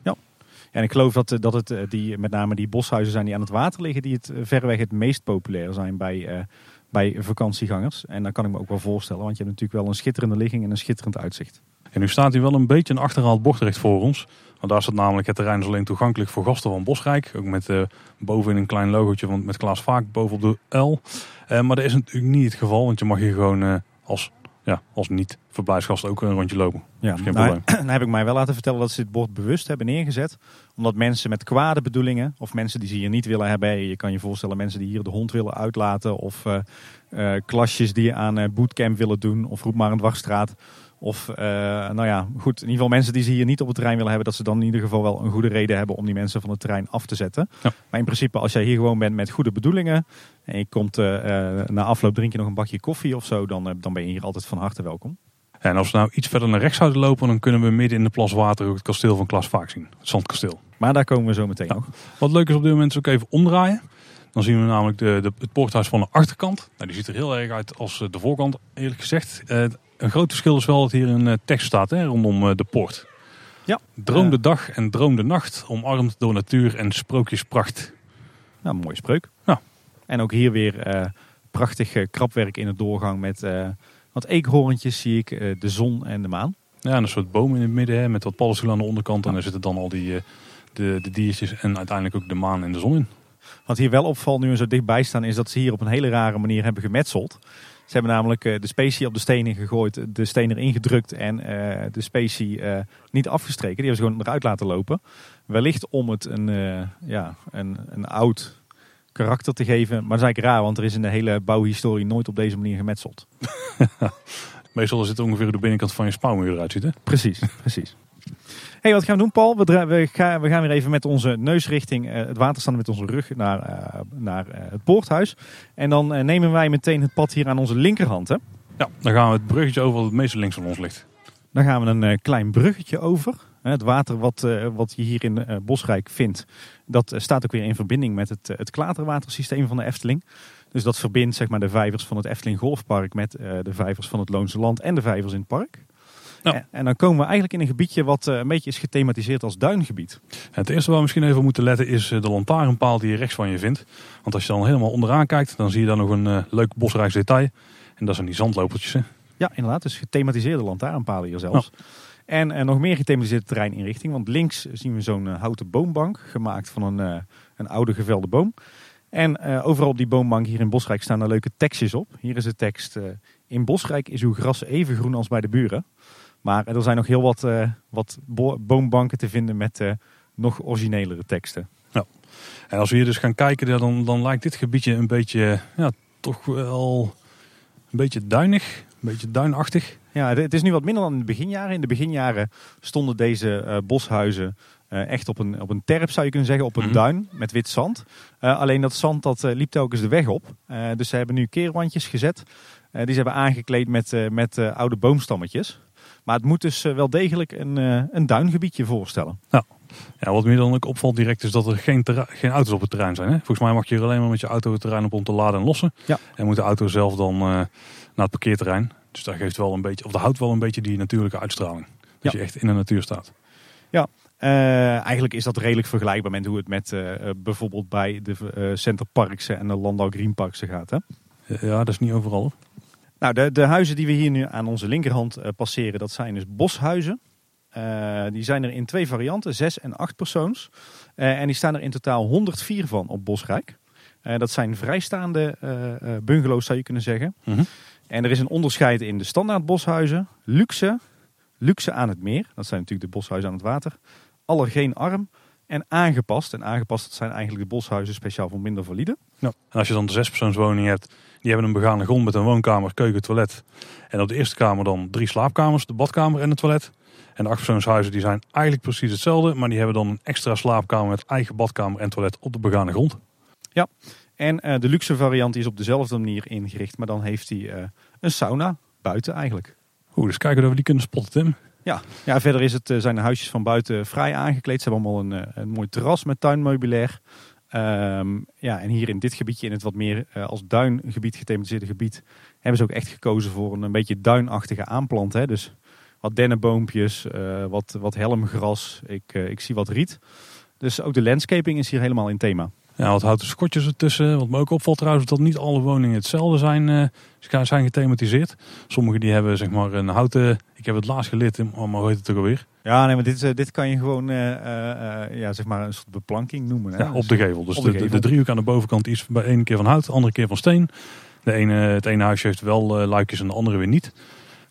En ik geloof dat, dat het die, met name die boshuizen zijn die aan het water liggen, die het verreweg het meest populair zijn bij, bij vakantiegangers. En dat kan ik me ook wel voorstellen, want je hebt natuurlijk wel een schitterende ligging en een schitterend uitzicht. En nu staat hier wel een beetje een achterhaald bordrecht voor ons. Want daar staat namelijk het terrein is alleen toegankelijk voor gasten van Bosrijk. Ook met eh, bovenin een klein logootje van, met Klaas Vaak bovenop de L. Eh, maar dat is natuurlijk niet het geval, want je mag hier gewoon eh, als, ja, als niet-verblijfsgast ook een rondje lopen. Ja, is geen nou, probleem. dan heb ik mij wel laten vertellen dat ze dit bord bewust hebben neergezet. Omdat mensen met kwade bedoelingen, of mensen die ze hier niet willen hebben. Je kan je voorstellen mensen die hier de hond willen uitlaten. Of eh, eh, klasjes die aan eh, bootcamp willen doen. Of roep maar een dwarsstraat. Of eh, nou ja, goed. In ieder geval mensen die ze hier niet op het terrein willen hebben. Dat ze dan in ieder geval wel een goede reden hebben om die mensen van het terrein af te zetten. Ja. Maar in principe als jij hier gewoon bent met goede bedoelingen. En je komt eh, na afloop drink je nog een bakje koffie of zo. Dan, dan ben je hier altijd van harte welkom. En als we nou iets verder naar rechts zouden lopen, dan kunnen we midden in de plas water ook het kasteel van Klaas Vaak zien. Het zandkasteel. Maar daar komen we zo meteen nog. Wat leuk is op dit moment is ook even omdraaien. Dan zien we namelijk de, de, het poorthuis van de achterkant. Nou, die ziet er heel erg uit als de voorkant, eerlijk gezegd. Een groot verschil is wel dat hier een eh, tekst staat hè, rondom eh, de poort. Ja. Droom de Eh. dag en droom de nacht, omarmd door natuur en sprookjespracht. Nou, mooie spreuk. Ja. En ook hier weer prachtig krapwerk in het doorgang met wat eekhoorntjes zie ik, de zon en de maan. Ja, en een soort boom in het midden hè, met wat paddenstoelen aan de onderkant. En daar zitten dan al die, de, de diertjes en uiteindelijk ook de maan en de zon in. Wat hier wel opvalt nu we zo dichtbij staan, is dat ze hier op een hele rare manier hebben gemetseld. Ze hebben namelijk de specie op de stenen gegooid, de steen erin gedrukt en de specie niet afgestreken. Die hebben ze gewoon eruit laten lopen. Wellicht om het een, ja, een, een oud karakter te geven. Maar dat is eigenlijk raar, want er is in de hele bouwhistorie nooit op deze manier gemetseld. Meestal is het ongeveer de binnenkant van je spouwmuur eruit ziet, hè? Precies, precies. Hey, wat gaan we doen, Paul? We, we, gaan, we gaan weer even met onze neus richting uh, het water staan, met onze rug naar, uh, naar uh, het poorthuis. En dan nemen wij meteen het pad hier aan onze linkerhand, hè? Ja, dan gaan we het bruggetje over wat het meeste links van ons ligt. Dan gaan we een klein bruggetje over. Het water wat, wat je hier in Bosrijk vindt, dat staat ook weer in verbinding met het, het klaterwatersysteem van de Efteling. Dus dat verbindt zeg maar, de vijvers van het Efteling Golfpark met de vijvers van het Loonse Land en de vijvers in het park. En, en, dan komen we eigenlijk in een gebiedje wat uh, een beetje is gethematiseerd als duingebied. Het eerste waar we misschien even moeten letten is eh, de lantaarnpaal die je rechts van je vindt. Want als je dan helemaal onderaan kijkt, dan zie je daar nog een uh, leuk bosrijks detail. En dat zijn die zandlopertjes. Hè? Ja, inderdaad. Dus gethematiseerde lantaarnpalen hier zelfs. En, en nog meer gethematiseerde terreininrichting. Want links zien we zo'n houten boombank, gemaakt van een, een oude gevelde boom. En uh, overal op die boombank hier in Bosrijk staan er leuke tekstjes op. Hier is de tekst: In Bosrijk is uw gras even groen als bij de buren. Maar er zijn nog heel wat, uh, wat boombanken te vinden met nog originelere teksten. Ja. En als we hier dus gaan kijken, dan, dan lijkt dit gebiedje een beetje, ja, toch wel een beetje duinig, een beetje duinachtig. Ja, het is nu wat minder dan in de beginjaren. In de beginjaren stonden deze boshuizen uh, echt op een, op een terp zou je kunnen zeggen, op een mm duin met wit zand. Uh, alleen dat zand dat liep telkens de weg op. dus ze hebben nu keerwandjes gezet. die ze hebben aangekleed met, met oude boomstammetjes. Maar het moet dus wel degelijk een, een duingebiedje voorstellen. Ja. ja, wat me dan ook opvalt direct is dat er geen, geen auto's op het terrein zijn. Hè? Volgens mij mag je er alleen maar met je auto het terrein op om te laden en lossen. Ja. En moet de auto zelf dan naar het parkeerterrein. Dus dat geeft wel een beetje, of dat houdt wel een beetje die natuurlijke uitstraling. Dat je echt in de natuur staat. Ja, uh, eigenlijk is dat redelijk vergelijkbaar met hoe het met uh, bijvoorbeeld bij de uh, Centerparks en de Landau Greenparks gaat. Hè? Ja, dat is niet overal. Nou, de, de huizen die we hier nu aan onze linkerhand passeren, dat zijn dus boshuizen. die zijn er in twee varianten, zes en acht persoons. en die staan er in totaal 104 van op Bosrijk. dat zijn vrijstaande bungalows zou je kunnen zeggen. Mm -hmm. En er is een onderscheid in de standaard boshuizen, luxe, luxe aan het meer. Dat zijn natuurlijk de boshuizen aan het water allergeenarm en aangepast. En aangepast dat zijn eigenlijk de boshuizen speciaal voor minder valide. Ja. En als je dan de zespersoonswoning hebt, die hebben een begane grond met een woonkamer, keuken, toilet. En op de eerste kamer dan drie slaapkamers, de badkamer en het toilet. En de achtpersoonshuizen die zijn eigenlijk precies hetzelfde, maar die hebben dan een extra slaapkamer met eigen badkamer en toilet op de begane grond. Ja, en uh, de luxe variant is op dezelfde manier ingericht, maar dan heeft hij uh, een sauna buiten eigenlijk. Oeh, dus kijken of we die kunnen spotten, Tim. Ja, ja verder is het, eh, zijn de huisjes van buiten vrij aangekleed. Ze hebben allemaal een, eh, een mooi terras met tuinmeubilair. Um, ja, en hier in dit gebiedje, in het wat meer uh, als duingebied gethematiseerde gebied, hebben ze ook echt gekozen voor een, beetje duinachtige aanplant. Hè? Dus wat dennenboompjes, uh, wat, wat helmgras, ik, uh, ik zie wat riet. Dus ook de landscaping is hier helemaal in thema. Ja, wat houten schotjes ertussen. Wat me ook opvalt trouwens, dat niet alle woningen hetzelfde zijn, zijn gethematiseerd. Sommige die hebben zeg maar een houten, ik heb het laatst geleerd, maar hoe heet het ook alweer? Ja, nee, maar dit, uh, dit kan je gewoon uh, ja, zeg maar een soort beplanking noemen. Hè? Ja, op de gevel. Dus de, de, de, driehoek aan de bovenkant is bij ene keer van hout, de andere keer van steen. De ene, het ene huisje heeft wel luikjes en de andere weer niet.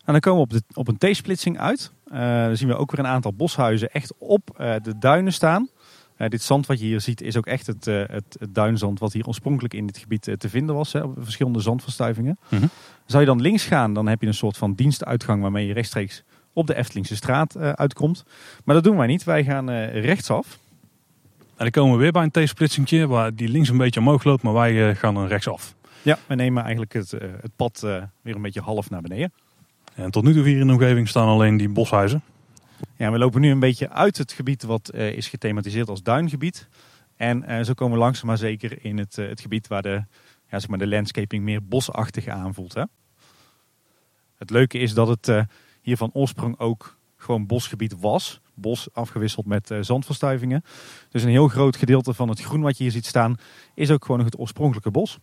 En dan komen we op, de, op een T-splitsing uit. dan zien we ook weer een aantal boshuizen echt op de duinen staan. Uh, dit zand wat je hier ziet is ook echt het, uh, het, het, duinzand wat hier oorspronkelijk in dit gebied uh, te vinden was. Hè, op verschillende zandverstuivingen. Mm -hmm. Zou je dan links gaan, dan heb je een soort van dienstuitgang waarmee je rechtstreeks op de Eftelingse straat uitkomt. Maar dat doen wij niet. Wij gaan rechtsaf. En dan komen we weer bij een T-splitsingje waar die links een beetje omhoog loopt, maar wij gaan dan rechtsaf. Ja, we nemen eigenlijk het, het pad weer een beetje half naar beneden. En tot nu toe hier in de omgeving staan alleen die boshuizen. Ja, we lopen nu een beetje uit het gebied wat uh, is gethematiseerd als duingebied. En uh, zo komen we langzaam maar zeker in het, uh, het gebied waar de, ja, zeg maar de landscaping meer bosachtig aanvoelt. Hè? Het leuke is dat het hier van oorsprong ook gewoon bosgebied was. Bos afgewisseld met zandverstuivingen. Dus een heel groot gedeelte van het groen wat je hier ziet staan is ook gewoon nog het oorspronkelijke bos.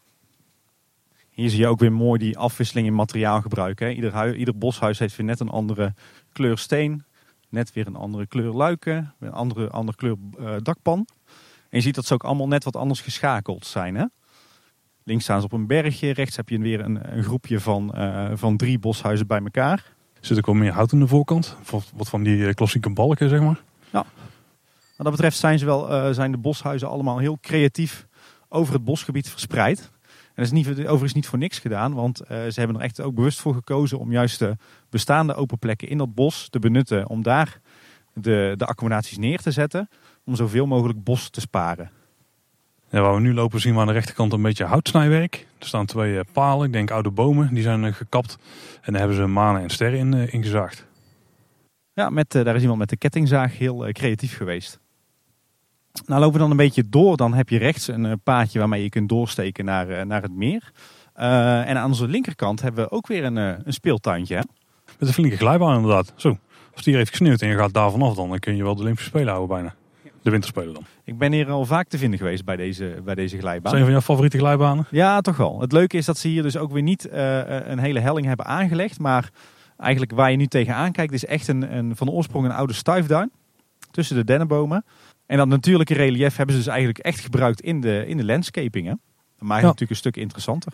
Hier zie je ook weer mooi die afwisseling in materiaalgebruik. Hè? Ieder, ieder boshuis heeft weer net een andere kleur steen, net weer een andere kleur luiken, een andere, andere kleur uh, dakpan. En je ziet dat ze ook allemaal net wat anders geschakeld zijn. Hè? Links staan ze op een bergje, rechts heb je weer een, een groepje van, van drie boshuizen bij elkaar. Zit ook wel meer hout aan de voorkant? Wat van die klassieke balken, zeg maar? Ja. Wat dat betreft zijn, ze wel, zijn de boshuizen allemaal heel creatief over het bosgebied verspreid. En dat is niet, overigens niet voor niks gedaan, want uh, ze hebben er echt ook bewust voor gekozen om juist de bestaande open plekken in dat bos te benutten. Om daar de, de accommodaties neer te zetten, om zoveel mogelijk bos te sparen. Waar we nu lopen zien we aan de rechterkant een beetje houtsnijwerk. Er staan twee uh, palen, ik denk oude bomen, die zijn uh, gekapt. En daar hebben ze manen en sterren in, uh, ingezaagd. Ja, met, daar is iemand met de kettingzaag heel creatief geweest. Nou lopen we dan een beetje door. Dan heb je rechts een eh, paadje waarmee je kunt doorsteken naar, eh, naar het meer. Uh, en aan onze linkerkant hebben we ook weer een, een speeltuintje. Hè? Met een flinke glijbaan inderdaad. Zo, als die hier heeft gesneeuwd en je gaat daar vanaf, dan kun je wel de Olympische Spelen houden bijna. De winterspelen dan. Ik ben hier al vaak te vinden geweest bij deze, bij deze glijbaan. Zijn van jouw favoriete glijbanen? Ja, toch wel. Het leuke is dat ze hier dus ook weer niet een hele helling hebben aangelegd. Maar eigenlijk waar je nu tegenaan kijkt is echt een, een, van oorsprong een oude stuifduin. Tussen de dennenbomen. En dat natuurlijke relief hebben ze dus eigenlijk echt gebruikt in de, in de landscaping. Hè? Dat maakt het natuurlijk een stuk interessanter.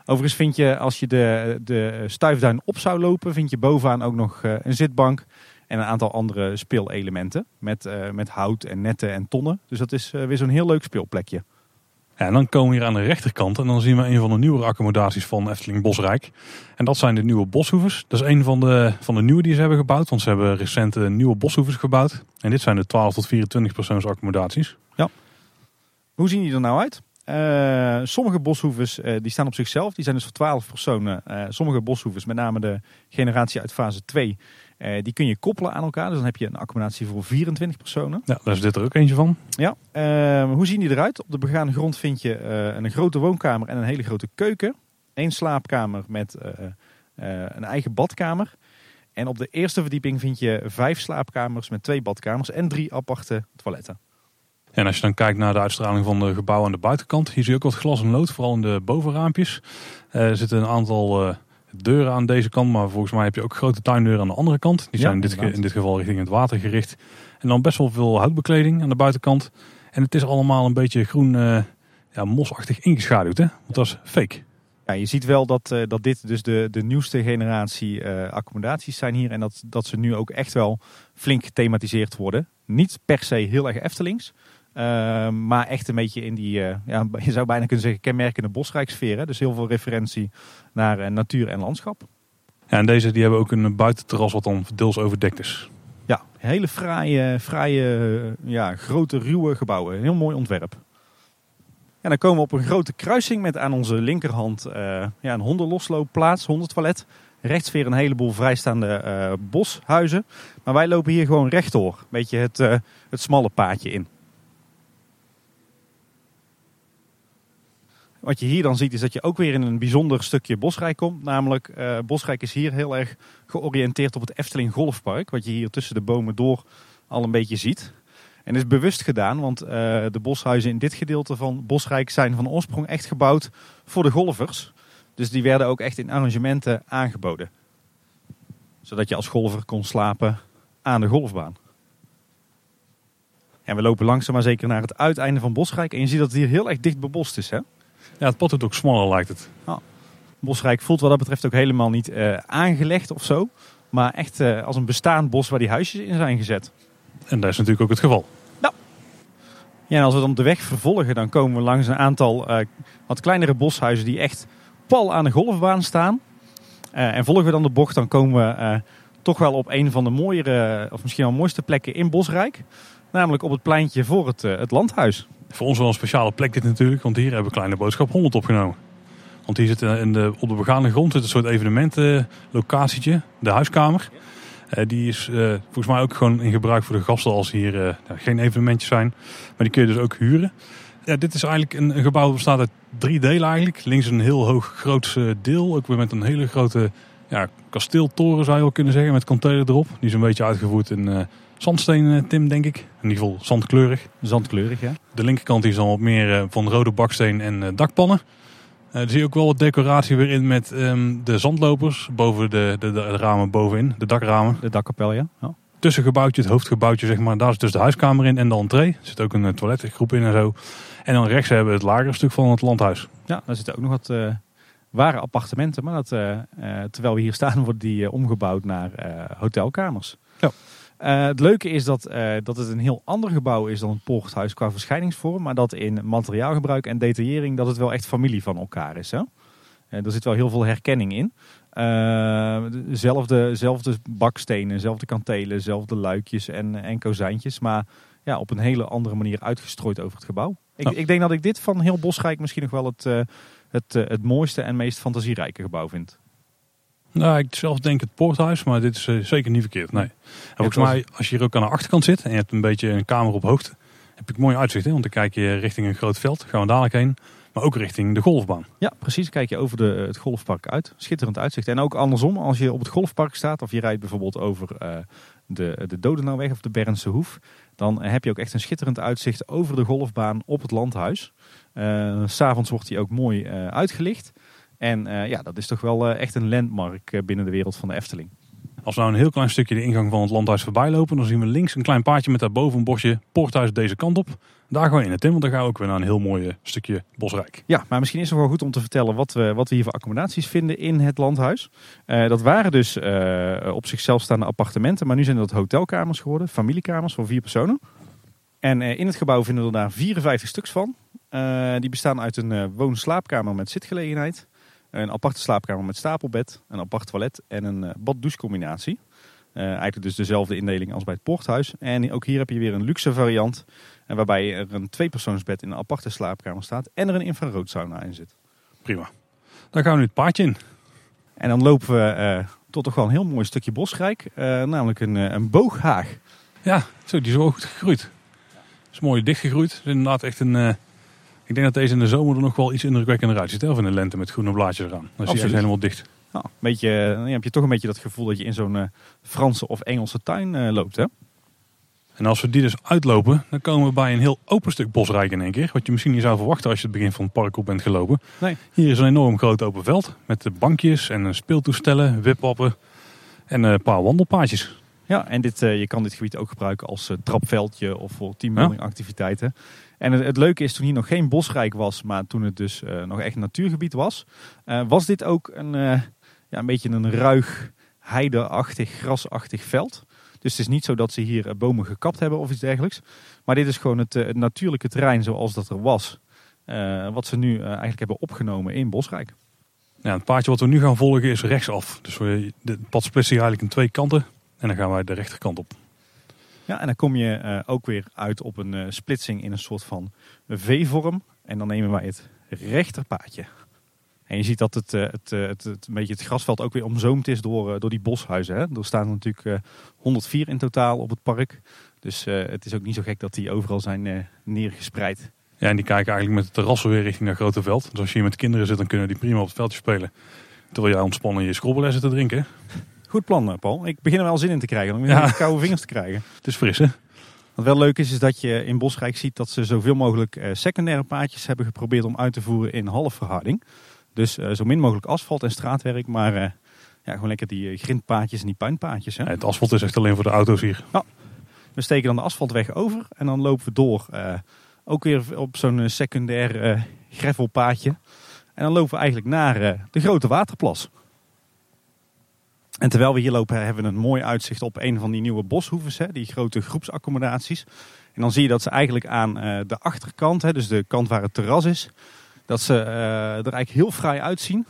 Overigens vind je, als je de, de stuifduin op zou lopen, vind je bovenaan ook nog eh, een zitbank en een aantal andere speelelementen. Met, uh, met hout en netten en tonnen. Dus dat is uh, weer zo'n heel leuk speelplekje. Ja, en dan komen we hier aan de rechterkant en dan zien we een van de nieuwere accommodaties van Efteling Bosrijk. En dat zijn de nieuwe boshoevers. Dat is een van de, van de nieuwe die ze hebben gebouwd, want ze hebben recent nieuwe boshoevers gebouwd. En dit zijn de 12 tot 24 persoons accommodaties. Ja. Hoe zien die er nou uit? Uh, sommige boshoevers uh, die staan op zichzelf, die zijn dus voor 12 personen. Uh, sommige boshoevers, met name de generatie uit fase 2, uh, die kun je koppelen aan elkaar. Dus dan heb je een accommodatie voor 24 personen. Ja, daar is dit er ook eentje van. Ja. Uh, hoe zien die eruit? Op de begane grond vind je uh, een grote woonkamer en een hele grote keuken. Eén slaapkamer met een eigen badkamer. En op de eerste verdieping vind je vijf slaapkamers met twee badkamers en drie aparte toiletten. En als je dan kijkt naar de uitstraling van de gebouwen aan de buitenkant, hier zie je ook wat glas en lood, vooral in de bovenraampjes. er zitten een aantal deuren aan deze kant, maar volgens mij heb je ook grote tuindeuren aan de andere kant. Die zijn in, dit, in, dit, geval richting het water gericht. En dan best wel veel houtbekleding aan de buitenkant. En het is allemaal een beetje groen, uh, ja, mosachtig ingeschaduwd, hè? Want dat is fake. Ja, je ziet wel dat, uh, dat dit dus de, de nieuwste generatie uh, accommodaties zijn hier. En dat, dat ze nu ook echt wel flink gethematiseerd worden. Niet per se heel erg Eftelings. Uh, maar echt een beetje in die, uh, ja, je zou bijna kunnen zeggen, kenmerkende bosrijksfeer. Hè? Dus heel veel referentie naar uh, natuur en landschap. Ja, en deze die hebben ook een buitenterras wat dan deels overdekt is. Ja, hele fraaie, fraaie ja, grote, ruwe gebouwen. Een heel mooi ontwerp. En dan komen we op een grote kruising met aan onze linkerhand ja, een hondenlosloopplaats, hondentoilet. Rechts weer een heleboel vrijstaande boshuizen. Maar wij lopen hier gewoon rechtdoor. Een beetje het, het smalle paadje in. Wat je hier dan ziet is dat je ook weer in een bijzonder stukje Bosrijk komt. Namelijk, uh, Bosrijk is hier heel erg georiënteerd op het Efteling Golfpark. Wat je hier tussen de bomen door al een beetje ziet. En is bewust gedaan, want uh, de boshuizen in dit gedeelte van Bosrijk zijn van oorsprong echt gebouwd voor de golfers. Dus die werden ook echt in arrangementen aangeboden. Zodat je als golfer kon slapen aan de golfbaan. En we lopen langzaam maar zeker naar het uiteinde van Bosrijk. En je ziet dat het hier heel erg dicht bebost is. Hè? Ja, het pad wordt ook smaller lijkt het. Ja. Bosrijk voelt wat dat betreft ook helemaal niet uh, aangelegd of zo. Maar echt uh, als een bestaand bos waar die huisjes in zijn gezet. En dat is natuurlijk ook het geval. Ja. Ja, en als we dan de weg vervolgen, dan komen we langs een aantal uh, wat kleinere boshuizen die echt pal aan de golfbaan staan. en volgen we dan de bocht, dan komen we toch wel op een van de mooiere, of misschien wel mooiste plekken in Bosrijk. Namelijk op het pleintje voor het, het landhuis. Voor ons wel een speciale plek dit natuurlijk, want hier hebben we Kleine Boodschap 100 opgenomen. Want hier zit in de, op de begane grond zit een soort evenementenlocatietje, de huiskamer. Uh, die is uh, volgens mij ook gewoon in gebruik voor de gasten als hier uh, geen evenementjes zijn. Maar die kun je dus ook huren. Ja, dit is eigenlijk een, gebouw dat bestaat uit drie delen eigenlijk. Links een heel hoog groot deel, ook weer met een hele grote ja, kasteeltoren zou je wel kunnen zeggen, met kantelen erop. Die is een beetje uitgevoerd in zandsteen, eh, Tim, denk ik. In ieder geval zandkleurig. Zandkleurig, ja. De linkerkant is dan wat meer eh, van rode baksteen en eh, dakpannen. er zie je ook wel wat decoratie weer in met um, de zandlopers boven de, de, de, ramen bovenin, de dakramen. De dakkapel, ja. ja. tussengebouwtje, het hoofdgebouwtje zeg maar. Daar zit dus de huiskamer in en de entree. Er zit ook een toiletgroep in en zo. En dan rechts hebben we het lagere stuk van het landhuis. Ja, daar zitten ook nog wat uh, ware appartementen. Maar dat, uh, terwijl we hier staan, worden die omgebouwd naar hotelkamers. Ja. Het leuke is dat, dat het een heel ander gebouw is dan het poorthuis qua verschijningsvorm. Maar dat in materiaalgebruik en detaillering dat het wel echt familie van elkaar is. Hè? er zit wel heel veel herkenning in. dezelfde, zelfde bakstenen, dezelfde kantelen, dezelfde luikjes en, en kozijntjes. Maar ja, op een hele andere manier uitgestrooid over het gebouw. Ik, ik denk dat ik dit van heel Bosrijk misschien nog wel het, het, het mooiste en meest fantasierijke gebouw vind. Nou, ik zelf denk het poorthuis, maar dit is uh, zeker niet verkeerd. Nee. En volgens mij, als je hier ook aan de achterkant zit en je hebt een beetje een kamer op hoogte, heb ik mooi uitzicht. Hè? Want dan kijk je richting een groot veld, gaan we dadelijk heen. Maar ook richting de golfbaan. Ja, precies. Kijk je over de, het golfpark uit. Schitterend uitzicht. En ook andersom, als je op het golfpark staat of je rijdt bijvoorbeeld over de, de Dodenauweg of de Bernse Hoef. Dan heb je ook echt een schitterend uitzicht over de golfbaan op het landhuis. Uh, S'avonds wordt die ook mooi uitgelicht. En uh, ja, dat is toch wel echt een landmark binnen de wereld van de Efteling. Als we nou een heel klein stukje de ingang van het landhuis voorbij lopen, dan zien we links een klein paadje met daarboven een bosje poorthuis deze kant op. Daar gaan we in het in, want dan gaan we ook weer naar een heel mooi stukje bosrijk. Ja, maar misschien is het wel goed om te vertellen wat we, wat we hier voor accommodaties vinden in het landhuis. Uh, dat waren dus uh, op zichzelf staande appartementen, maar nu zijn dat hotelkamers geworden, familiekamers voor vier personen. En uh, in het gebouw vinden we daar 54 stuks van. die bestaan uit een woon-slaapkamer met zitgelegenheid, een aparte slaapkamer met stapelbed, een apart toilet en een bad-douche combinatie. eigenlijk dus dezelfde indeling als bij het poorthuis. En ook hier heb je weer een luxe variant en waarbij er een tweepersoonsbed in een aparte slaapkamer staat en er een infraroodsauna in zit. Prima. Dan gaan we nu het paadje in. En dan lopen we uh, tot toch wel een heel mooi stukje bosrijk, uh, namelijk een, uh, een booghaag. Ja, zo, die is wel goed gegroeid. Is mooi dichtgegroeid. Is inderdaad echt een... ik denk dat deze in de zomer er nog wel iets indrukwekkender uitziet. Of in de lente met groene blaadjes eraan. Dan is hij helemaal dicht. Nou, een beetje, dan heb je toch een beetje dat gevoel dat je in zo'n Franse of Engelse tuin loopt, hè? En als we die dus uitlopen, dan komen we bij een heel open stuk bosrijk in één keer. Wat je misschien niet zou verwachten als je het begin van het park op bent gelopen. Nee. Hier is een enorm groot open veld met bankjes en speeltoestellen, wipwappen en een paar wandelpaadjes. Ja, en dit, uh, je kan dit gebied ook gebruiken als trapveldje of voor teambuilding activiteiten. En het, leuke is, toen hier nog geen bosrijk was, maar toen het dus uh, nog echt natuurgebied was, was dit ook een, ja, een beetje een ruig, heideachtig, grasachtig veld. Dus het is niet zo dat ze hier eh, bomen gekapt hebben of iets dergelijks. Maar dit is gewoon het, eh, natuurlijke terrein zoals dat er was. Wat ze nu eigenlijk hebben opgenomen in Bosrijk. Ja, het paadje wat we nu gaan volgen is rechtsaf. Dus het pad splitst eigenlijk in twee kanten. En dan gaan wij de rechterkant op. Ja, en dan kom je uh, ook weer uit op een uh, splitsing in een soort van V-vorm. En dan nemen wij het rechterpaadje. En je ziet dat het, het, het, het, een beetje het grasveld ook weer omzoomd is door, door die boshuizen. Hè? Er staan natuurlijk 104 in totaal op het park. Dus het is ook niet zo gek dat die overal zijn neergespreid. Ja, en die kijken eigenlijk met het terrassen weer richting naar grote veld. Dus als je hier met kinderen zit, dan kunnen die prima op het veldje spelen. Terwijl jij ontspannen je scrobbelessen te drinken. Goed plan, Paul. Ik begin er wel zin in te krijgen. Om ja. koude vingers te krijgen. Het is fris, hè? Wat wel leuk is, is dat je in Bosrijk ziet dat ze zoveel mogelijk secundaire paadjes hebben geprobeerd om uit te voeren in halfverharding. Dus uh, zo min mogelijk asfalt en straatwerk, maar uh, ja, gewoon lekker die grindpaadjes en die puinpaadjes. Hè? Ja, het asfalt is echt alleen voor de auto's hier. Ja. We steken dan de asfaltweg over en dan lopen we door. ook weer op zo'n secundair gravelpaadje. En dan lopen we eigenlijk naar de grote waterplas. En terwijl we hier lopen hebben we een mooi uitzicht op een van die nieuwe boshoeves, hè, die grote groepsaccommodaties. En dan zie je dat ze eigenlijk aan de achterkant, hè, dus de kant waar het terras is, dat ze uh, er eigenlijk heel fraai uitzien.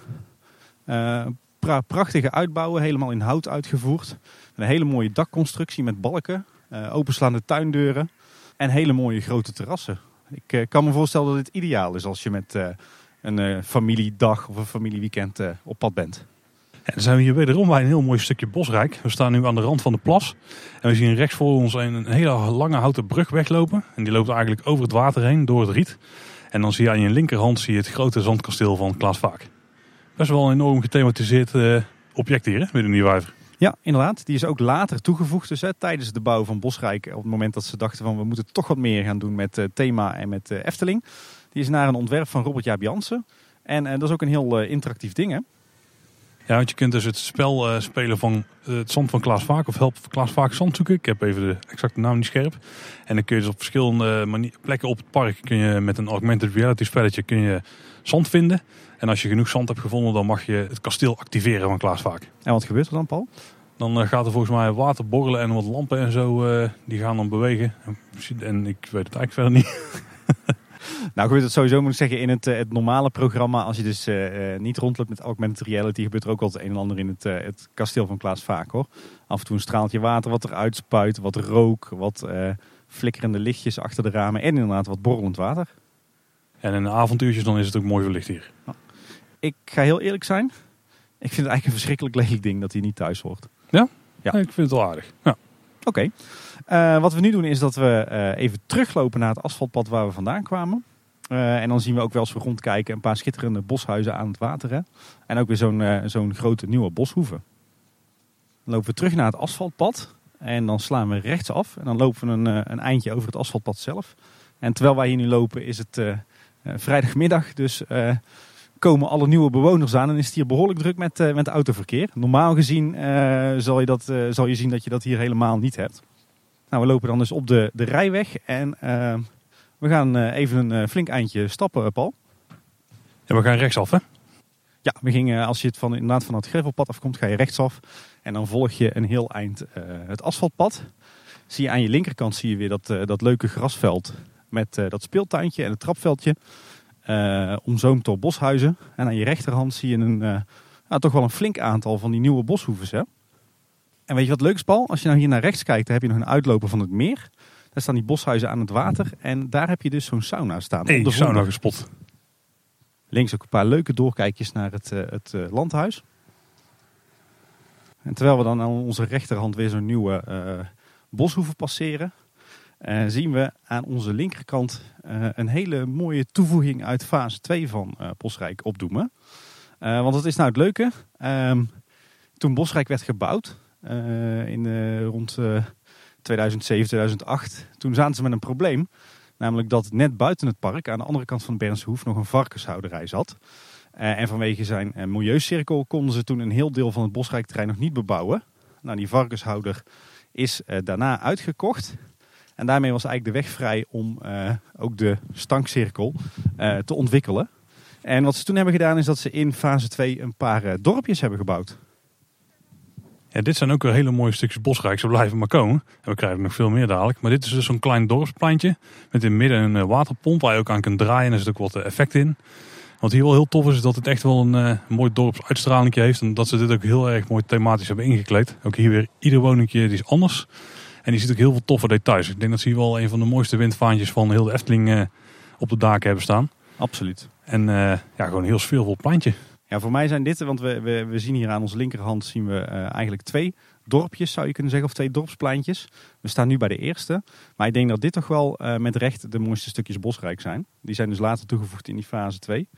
Pra prachtige uitbouwen, helemaal in hout uitgevoerd. Een hele mooie dakconstructie met balken, openslaande tuindeuren en hele mooie grote terrassen. Ik kan me voorstellen dat dit ideaal is als je met een familiedag of een familieweekend op pad bent. En dan zijn we hier wederom bij een heel mooi stukje bosrijk. We staan nu aan de rand van de plas. En we zien rechts voor ons een, hele lange houten brug weglopen. En die loopt eigenlijk over het water heen, door het riet. En dan zie je aan je linkerhand zie je het grote zandkasteel van Klaas Vaak. Best wel een enorm gethematiseerd uh, object hier, hè, midden in die. Ja, inderdaad. Die is ook later toegevoegd dus, hè, tijdens de bouw van Bosrijk. Op het moment dat ze dachten van we moeten toch wat meer gaan doen met uh, thema en met uh, Efteling. Die is naar een ontwerp van Robert Jaap Jansen. En dat is ook een heel interactief ding hè. Ja, want je kunt dus het spel uh, spelen van uh, het zand van Klaas Vaak of help Klaas Vaak zand zoeken. Ik heb even de exacte naam niet scherp. En dan kun je dus op verschillende plekken op het park kun je met een augmented reality spelletje kun je zand vinden. En als je genoeg zand hebt gevonden, dan mag je het kasteel activeren van Klaas Vaak. En wat gebeurt er dan, Paul? Dan uh, gaat er volgens mij water borrelen en wat lampen en zo, die gaan dan bewegen. En ik weet het eigenlijk verder niet. Nou, gebeurt het sowieso, moet ik zeggen, in het, eh, het normale programma. Als je dus uh, niet rondloopt met augmented reality, gebeurt er ook het een en ander in het, uh, het kasteel van Klaas Vaak hoor. Af en toe een straaltje water wat eruit spuit, wat rook, wat flikkerende lichtjes achter de ramen en inderdaad wat borrelend water. En in de avontuurtjes dan is het ook mooi verlicht hier. Ik ga heel eerlijk zijn, ik vind het eigenlijk een verschrikkelijk lelijk ding dat hij niet thuis hoort. Ja? Ja. ik vind het wel aardig. Ja. Oké. wat we nu doen is dat we even teruglopen naar het asfaltpad waar we vandaan kwamen. Uh, en dan zien we ook wel eens rondkijken een paar schitterende boshuizen aan het water. Hè? En ook weer zo'n zo'n grote nieuwe boshoeve. Dan lopen we terug naar het asfaltpad. En dan slaan we rechtsaf. En dan lopen we een, een eindje over het asfaltpad zelf. En terwijl wij hier nu lopen is het vrijdagmiddag. Dus komen alle nieuwe bewoners aan. En is het hier behoorlijk druk met, met autoverkeer. Normaal gezien zal, je dat, zal je zien dat je dat hier helemaal niet hebt. Nou, we lopen dan dus op de, de rijweg. En we gaan eh, even een eh, flink eindje stappen, eh, Paul. Ja, we gaan rechtsaf, hè? Ja, we gingen, als je het van, inderdaad van het gravelpad afkomt, ga je rechtsaf. En dan volg je een heel eind het asfaltpad. Zie je aan je linkerkant zie je weer dat, dat leuke grasveld met dat speeltuintje en het trapveldje. Omzoomd door boshuizen. En aan je rechterhand zie je een, nou, toch wel een flink aantal van die nieuwe boshoeves. Hè? En weet je wat leuk is, Paul? Als je nou hier naar rechts kijkt, dan heb je nog een uitloper van het meer. Daar staan die boshuizen aan het water. En daar heb je dus zo'n sauna staan. Hey, de sauna gespot. Links ook een paar leuke doorkijkjes naar het, uh, het uh, landhuis. En terwijl we dan aan onze rechterhand weer zo'n nieuwe uh, boshoeve passeren, zien we aan onze linkerkant een hele mooie toevoeging uit fase 2 van Bosrijk opdoemen. want dat is nou het leuke. Ehm, toen Bosrijk werd gebouwd, in, rond 2007, 2008. Toen zaten ze met een probleem. Namelijk dat net buiten het park, aan de andere kant van de Hoef, nog een varkenshouderij zat. En vanwege zijn milieucirkel konden ze toen een heel deel van het Bosrijkterrein nog niet bebouwen. Nou, die varkenshouder is daarna uitgekocht. En daarmee was eigenlijk de weg vrij om ook de stankcirkel te ontwikkelen. En wat ze toen hebben gedaan is dat ze in fase 2 een paar dorpjes hebben gebouwd. Ja, dit zijn ook weer hele mooie stukjes bosrijk. Ze blijven maar komen. En we krijgen nog veel meer dadelijk. Maar dit is dus zo'n klein dorpspleintje. Met in het midden een eh, waterpomp waar je ook aan kunt draaien. En er zit ook wat eh, effect in. Wat hier wel heel tof is, is dat het echt wel een mooi dorpsuitstraling heeft. En dat ze dit ook heel erg mooi thematisch hebben ingekleed. Ook hier weer ieder woningje is anders. En die ziet ook heel veel toffe details. Ik denk dat ze hier wel een van de mooiste windvaantjes van heel de Efteling op de daken hebben staan. Absoluut. En ja, gewoon een heel sfeervol pleintje. Ja, voor mij zijn dit, want we, we, we zien hier aan onze linkerhand zien we uh, eigenlijk twee dorpjes, zou je kunnen zeggen, of twee dorpspleintjes. We staan nu bij de eerste. Maar ik denk dat dit toch wel met recht de mooiste stukjes bosrijk zijn. Die zijn dus later toegevoegd in die fase 2.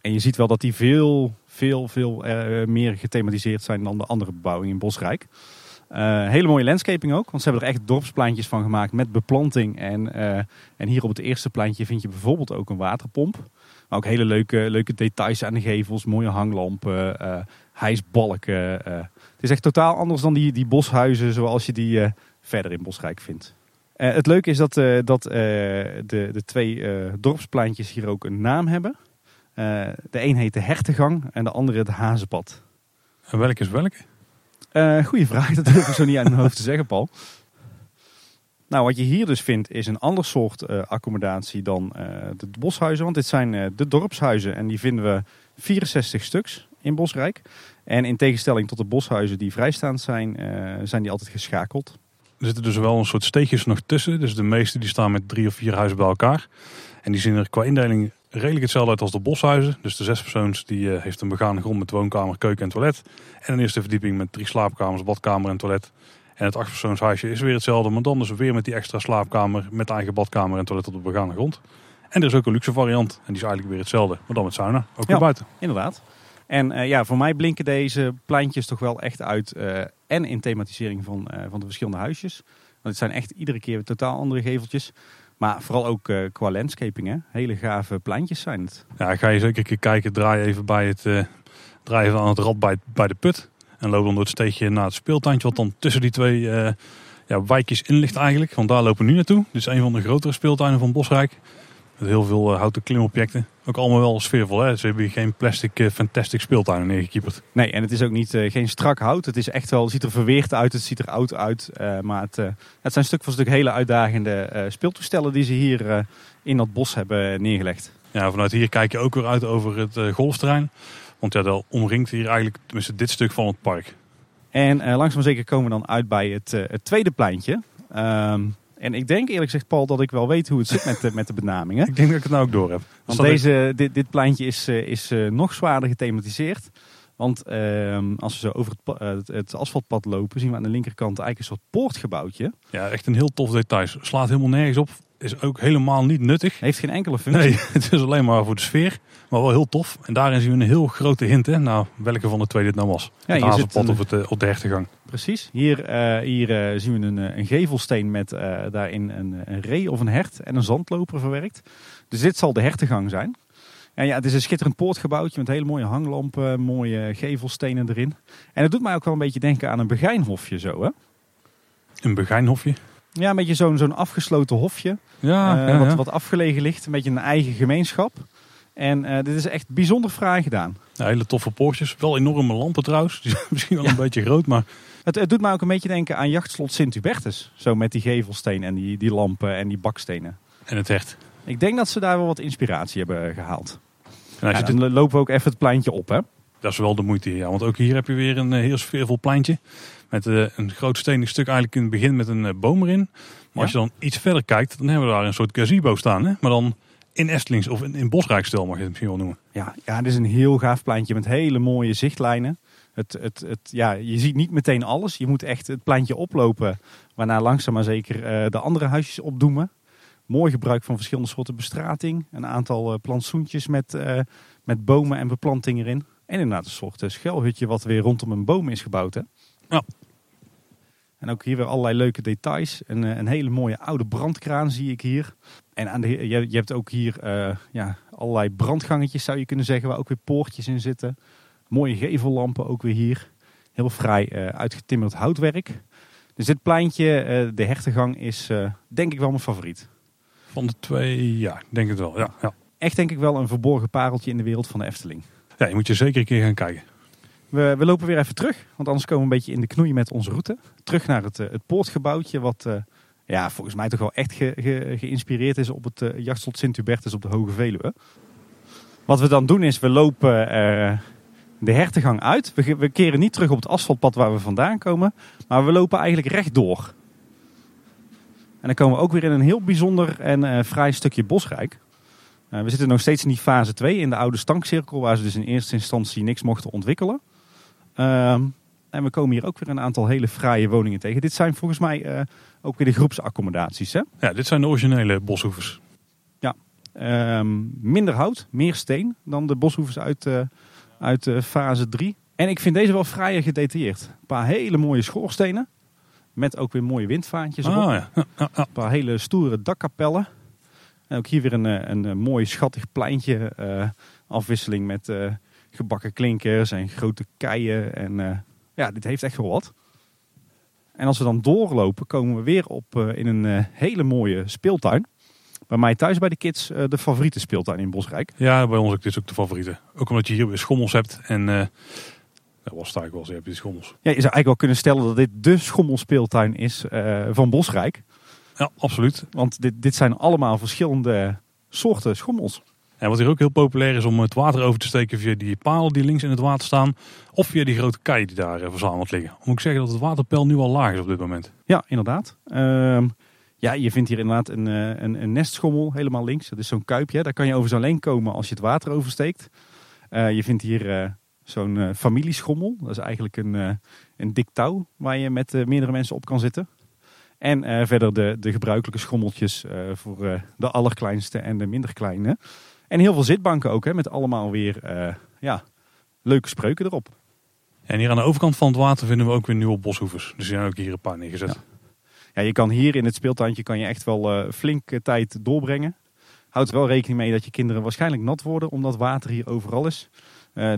En je ziet wel dat die veel, veel, veel meer gethematiseerd zijn dan de andere bebouwing in Bosrijk. Uh, hele mooie landscaping ook, want ze hebben er echt dorpspleintjes van gemaakt met beplanting. En, uh, en hier op het eerste pleintje vind je bijvoorbeeld ook een waterpomp. Maar ook hele leuke, leuke details aan de gevels, mooie hanglampen, uh, hijsbalken. het is echt totaal anders dan die, die boshuizen zoals je die verder in Bosrijk vindt. het leuke is dat, dat de, de twee dorpspleintjes hier ook een naam hebben. de een heet de Hertegang en de andere het Hazenpad. En welke is welke? Uh, goeie vraag, dat durf ik zo niet uit mijn hoofd te zeggen, Paul. Nou, wat je hier dus vindt is een ander soort uh, accommodatie dan uh, de boshuizen. Want dit zijn de dorpshuizen en die vinden we 64 stuks in Bosrijk. En in tegenstelling tot de boshuizen die vrijstaand zijn, zijn die altijd geschakeld. Er zitten dus wel een soort steegjes nog tussen. Dus de meeste die staan met drie of vier huizen bij elkaar. En die zien er qua indeling redelijk hetzelfde uit als de boshuizen. Dus de zespersoons die uh, heeft een begaande grond met woonkamer, keuken en toilet. En een eerste verdieping met drie slaapkamers, badkamer en toilet. En het achtpersoonshuisje is weer hetzelfde, maar dan dus weer met die extra slaapkamer met eigen badkamer en toilet op de begaande grond. En er is ook een luxe variant en die is eigenlijk weer hetzelfde, maar dan met sauna, ook weer buiten. Inderdaad. En uh, ja, voor mij blinken deze pleintjes toch wel echt uit. Uh, en in thematisering van, van de verschillende huisjes. Want het zijn echt iedere keer totaal andere geveltjes. Maar vooral ook uh, qua landscaping, hè? hele gave pleintjes zijn het. Ja, ga je zeker een keer kijken, draai even bij het, we aan het rad bij, bij de put. En lopen dan door het steegje naar het speeltuintje. Wat dan tussen die twee uh, ja, wijkjes in ligt eigenlijk. Want daar lopen we nu naartoe. Dit is een van de grotere speeltuinen van Bosrijk. Met heel veel uh, houten klimobjecten. Ook allemaal wel sfeervol. Hè? Ze hebben hier geen plastic uh, fantastic speeltuinen neergekieperd. Nee, en het is ook niet, uh, geen strak hout. Het is echt wel, het ziet er verweerd uit, het ziet er oud uit. maar het, het zijn stuk voor stuk hele uitdagende speeltoestellen die ze hier in dat bos hebben neergelegd. Ja, vanuit hier kijk je ook weer uit over het golfterrein. Want ja, dat omringt hier eigenlijk tenminste dit stuk van het park. En langzaam maar zeker komen we dan uit bij het, het tweede pleintje. Um, en ik denk eerlijk gezegd, Paul, dat ik wel weet hoe het zit met de, met de benamingen. ik denk dat ik het nou ook door heb. Want deze, dit, dit pleintje is, eh, is eh, nog zwaarder gethematiseerd. Want uh, als we zo over het, het, het, asfaltpad lopen, zien we aan de linkerkant eigenlijk een soort poortgebouwtje. Ja, echt een heel tof detail. Slaat helemaal nergens op is ook helemaal niet nuttig. Heeft geen enkele functie. Nee, het is alleen maar voor de sfeer. Maar wel heel tof. En daarin zien we een heel grote hint. Hè? Nou, welke van de twee dit nou was. Ja, het hazenpad of het, uh, op de hertegang. Precies. Hier, uh, hier uh, zien we een, een gevelsteen met daarin een, een ree of een hert en een zandloper verwerkt. Dus dit zal de hertegang zijn. En ja, het is een schitterend poortgebouwtje met hele mooie hanglampen, mooie gevelstenen erin. En het doet mij ook wel een beetje denken aan een begijnhofje zo, hè? Een begijnhofje? Ja, een beetje zo'n zo'n afgesloten hofje. Ja, uh, wat, wat afgelegen ligt. Een beetje een eigen gemeenschap. En uh, dit is echt bijzonder fraai gedaan. Ja, hele toffe poortjes. Wel enorme lampen trouwens. Die zijn misschien wel een beetje groot, maar... Het, het, doet mij ook een beetje denken aan jachtslot Sint-Hubertus. Zo met die gevelsteen en die, die lampen en die bakstenen. En het hecht. Ik denk dat ze daar wel wat inspiratie hebben gehaald. En ja, dan lopen we ook even het pleintje op, hè? Dat is wel de moeite, ja. Want ook hier heb je weer een heel sfeervol pleintje. Met uh, een groot stenig stuk eigenlijk in het begin met een uh, boom erin. Maar als je dan iets verder kijkt, dan hebben we daar een soort gazebo staan. Hè? Maar dan in Estelings of in, in Bosrijkstel mag je het misschien wel noemen. Ja, ja, dit is een heel gaaf pleintje met hele mooie zichtlijnen. Het, het, het, ja, je ziet niet meteen alles. Je moet echt het pleintje oplopen. Waarna langzaam maar zeker uh, de andere huisjes opdoemen. Mooi gebruik van verschillende soorten bestrating. Een aantal uh, plantsoentjes met, uh, met bomen en beplanting erin. En inderdaad een soort schuilhutje wat weer rondom een boom is gebouwd. Hè? Ja. En ook hier weer allerlei leuke details. Een, een hele mooie oude brandkraan zie ik hier. En aan de, je, je hebt ook hier uh, ja, allerlei brandgangetjes zou je kunnen zeggen. Waar ook weer poortjes in zitten. Mooie gevellampen ook weer hier. Heel vrij uh, uitgetimmerd houtwerk. Dus dit pleintje, uh, de hertegang, is denk ik wel mijn favoriet. Van de twee, ja, denk het wel. Ja, ja. Echt denk ik wel een verborgen pareltje in de wereld van de Efteling. Ja, je moet je zeker een keer gaan kijken. We, we, lopen weer even terug, want anders komen we een beetje in de knoei met onze route. Terug naar het, het poortgebouwtje, wat uh, ja, volgens mij toch wel echt ge, ge, geïnspireerd is op het uh, jachtslot Sint-Hubertus op de Hoge Veluwe. Wat we dan doen is, we lopen uh, de hertegang uit. We, keren niet terug op het asfaltpad waar we vandaan komen, maar we lopen eigenlijk rechtdoor. En dan komen we ook weer in een heel bijzonder en vrij stukje bosrijk. we zitten nog steeds in die fase 2, in de oude stankcirkel, waar ze dus in eerste instantie niks mochten ontwikkelen. Um, en we komen hier ook weer een aantal hele fraaie woningen tegen. Dit zijn volgens mij uh, ook weer de groepsaccommodaties. Hè? Ja, dit zijn de originele boshoevers. Ja, um, minder hout, meer steen dan de boshoevers uit, uh, uit uh, fase 3. En ik vind deze wel fraaier gedetailleerd. Een paar hele mooie schoorstenen. Met ook weer mooie windvaantjes erop. Ja. Ja, ja, een paar hele stoere dakkapellen. En ook hier weer een, een, een mooi schattig pleintje. afwisseling met gebakken klinkers en grote keien. En uh, ja, dit heeft echt wel wat. En als we dan doorlopen, komen we weer op uh, in een uh, hele mooie speeltuin. Bij mij thuis bij de kids de favoriete speeltuin in Bosrijk. Ja, bij ons ook. Dit is ook de favoriete. Ook omdat je hier weer schommels hebt. En dat was sta ik wel, je hebt die schommels. Ja, je zou eigenlijk wel kunnen stellen dat dit de schommelspeeltuin is van Bosrijk. Ja, absoluut. Want dit, dit zijn allemaal verschillende soorten schommels. En wat hier ook heel populair is om het water over te steken via die palen die links in het water staan. Of via die grote keien die daar verzameld liggen. Moet ik zeggen dat het waterpeil nu al laag is op dit moment. Ja, inderdaad. Um, ja, je vindt hier inderdaad een, een, een, nestschommel helemaal links. Dat is zo'n kuipje. Daar kan je over zo'n leen komen als je het water oversteekt. Uh, je vindt hier zo'n uh, familieschommel. Dat is eigenlijk een, een dik touw waar je met meerdere mensen op kan zitten. En verder de, de gebruikelijke schommeltjes voor de allerkleinste en de minder kleine. En heel veel zitbanken ook, hè, met allemaal weer uh, ja, leuke spreuken erop. En hier aan de overkant van het water vinden we ook weer nieuwe boshoevers. Dus die zijn ook hier een paar neergezet. Ja. ja je kan hier in het speeltuintje kan je echt wel uh, flink tijd doorbrengen. Houd er wel rekening mee dat je kinderen waarschijnlijk nat worden, omdat water hier overal is.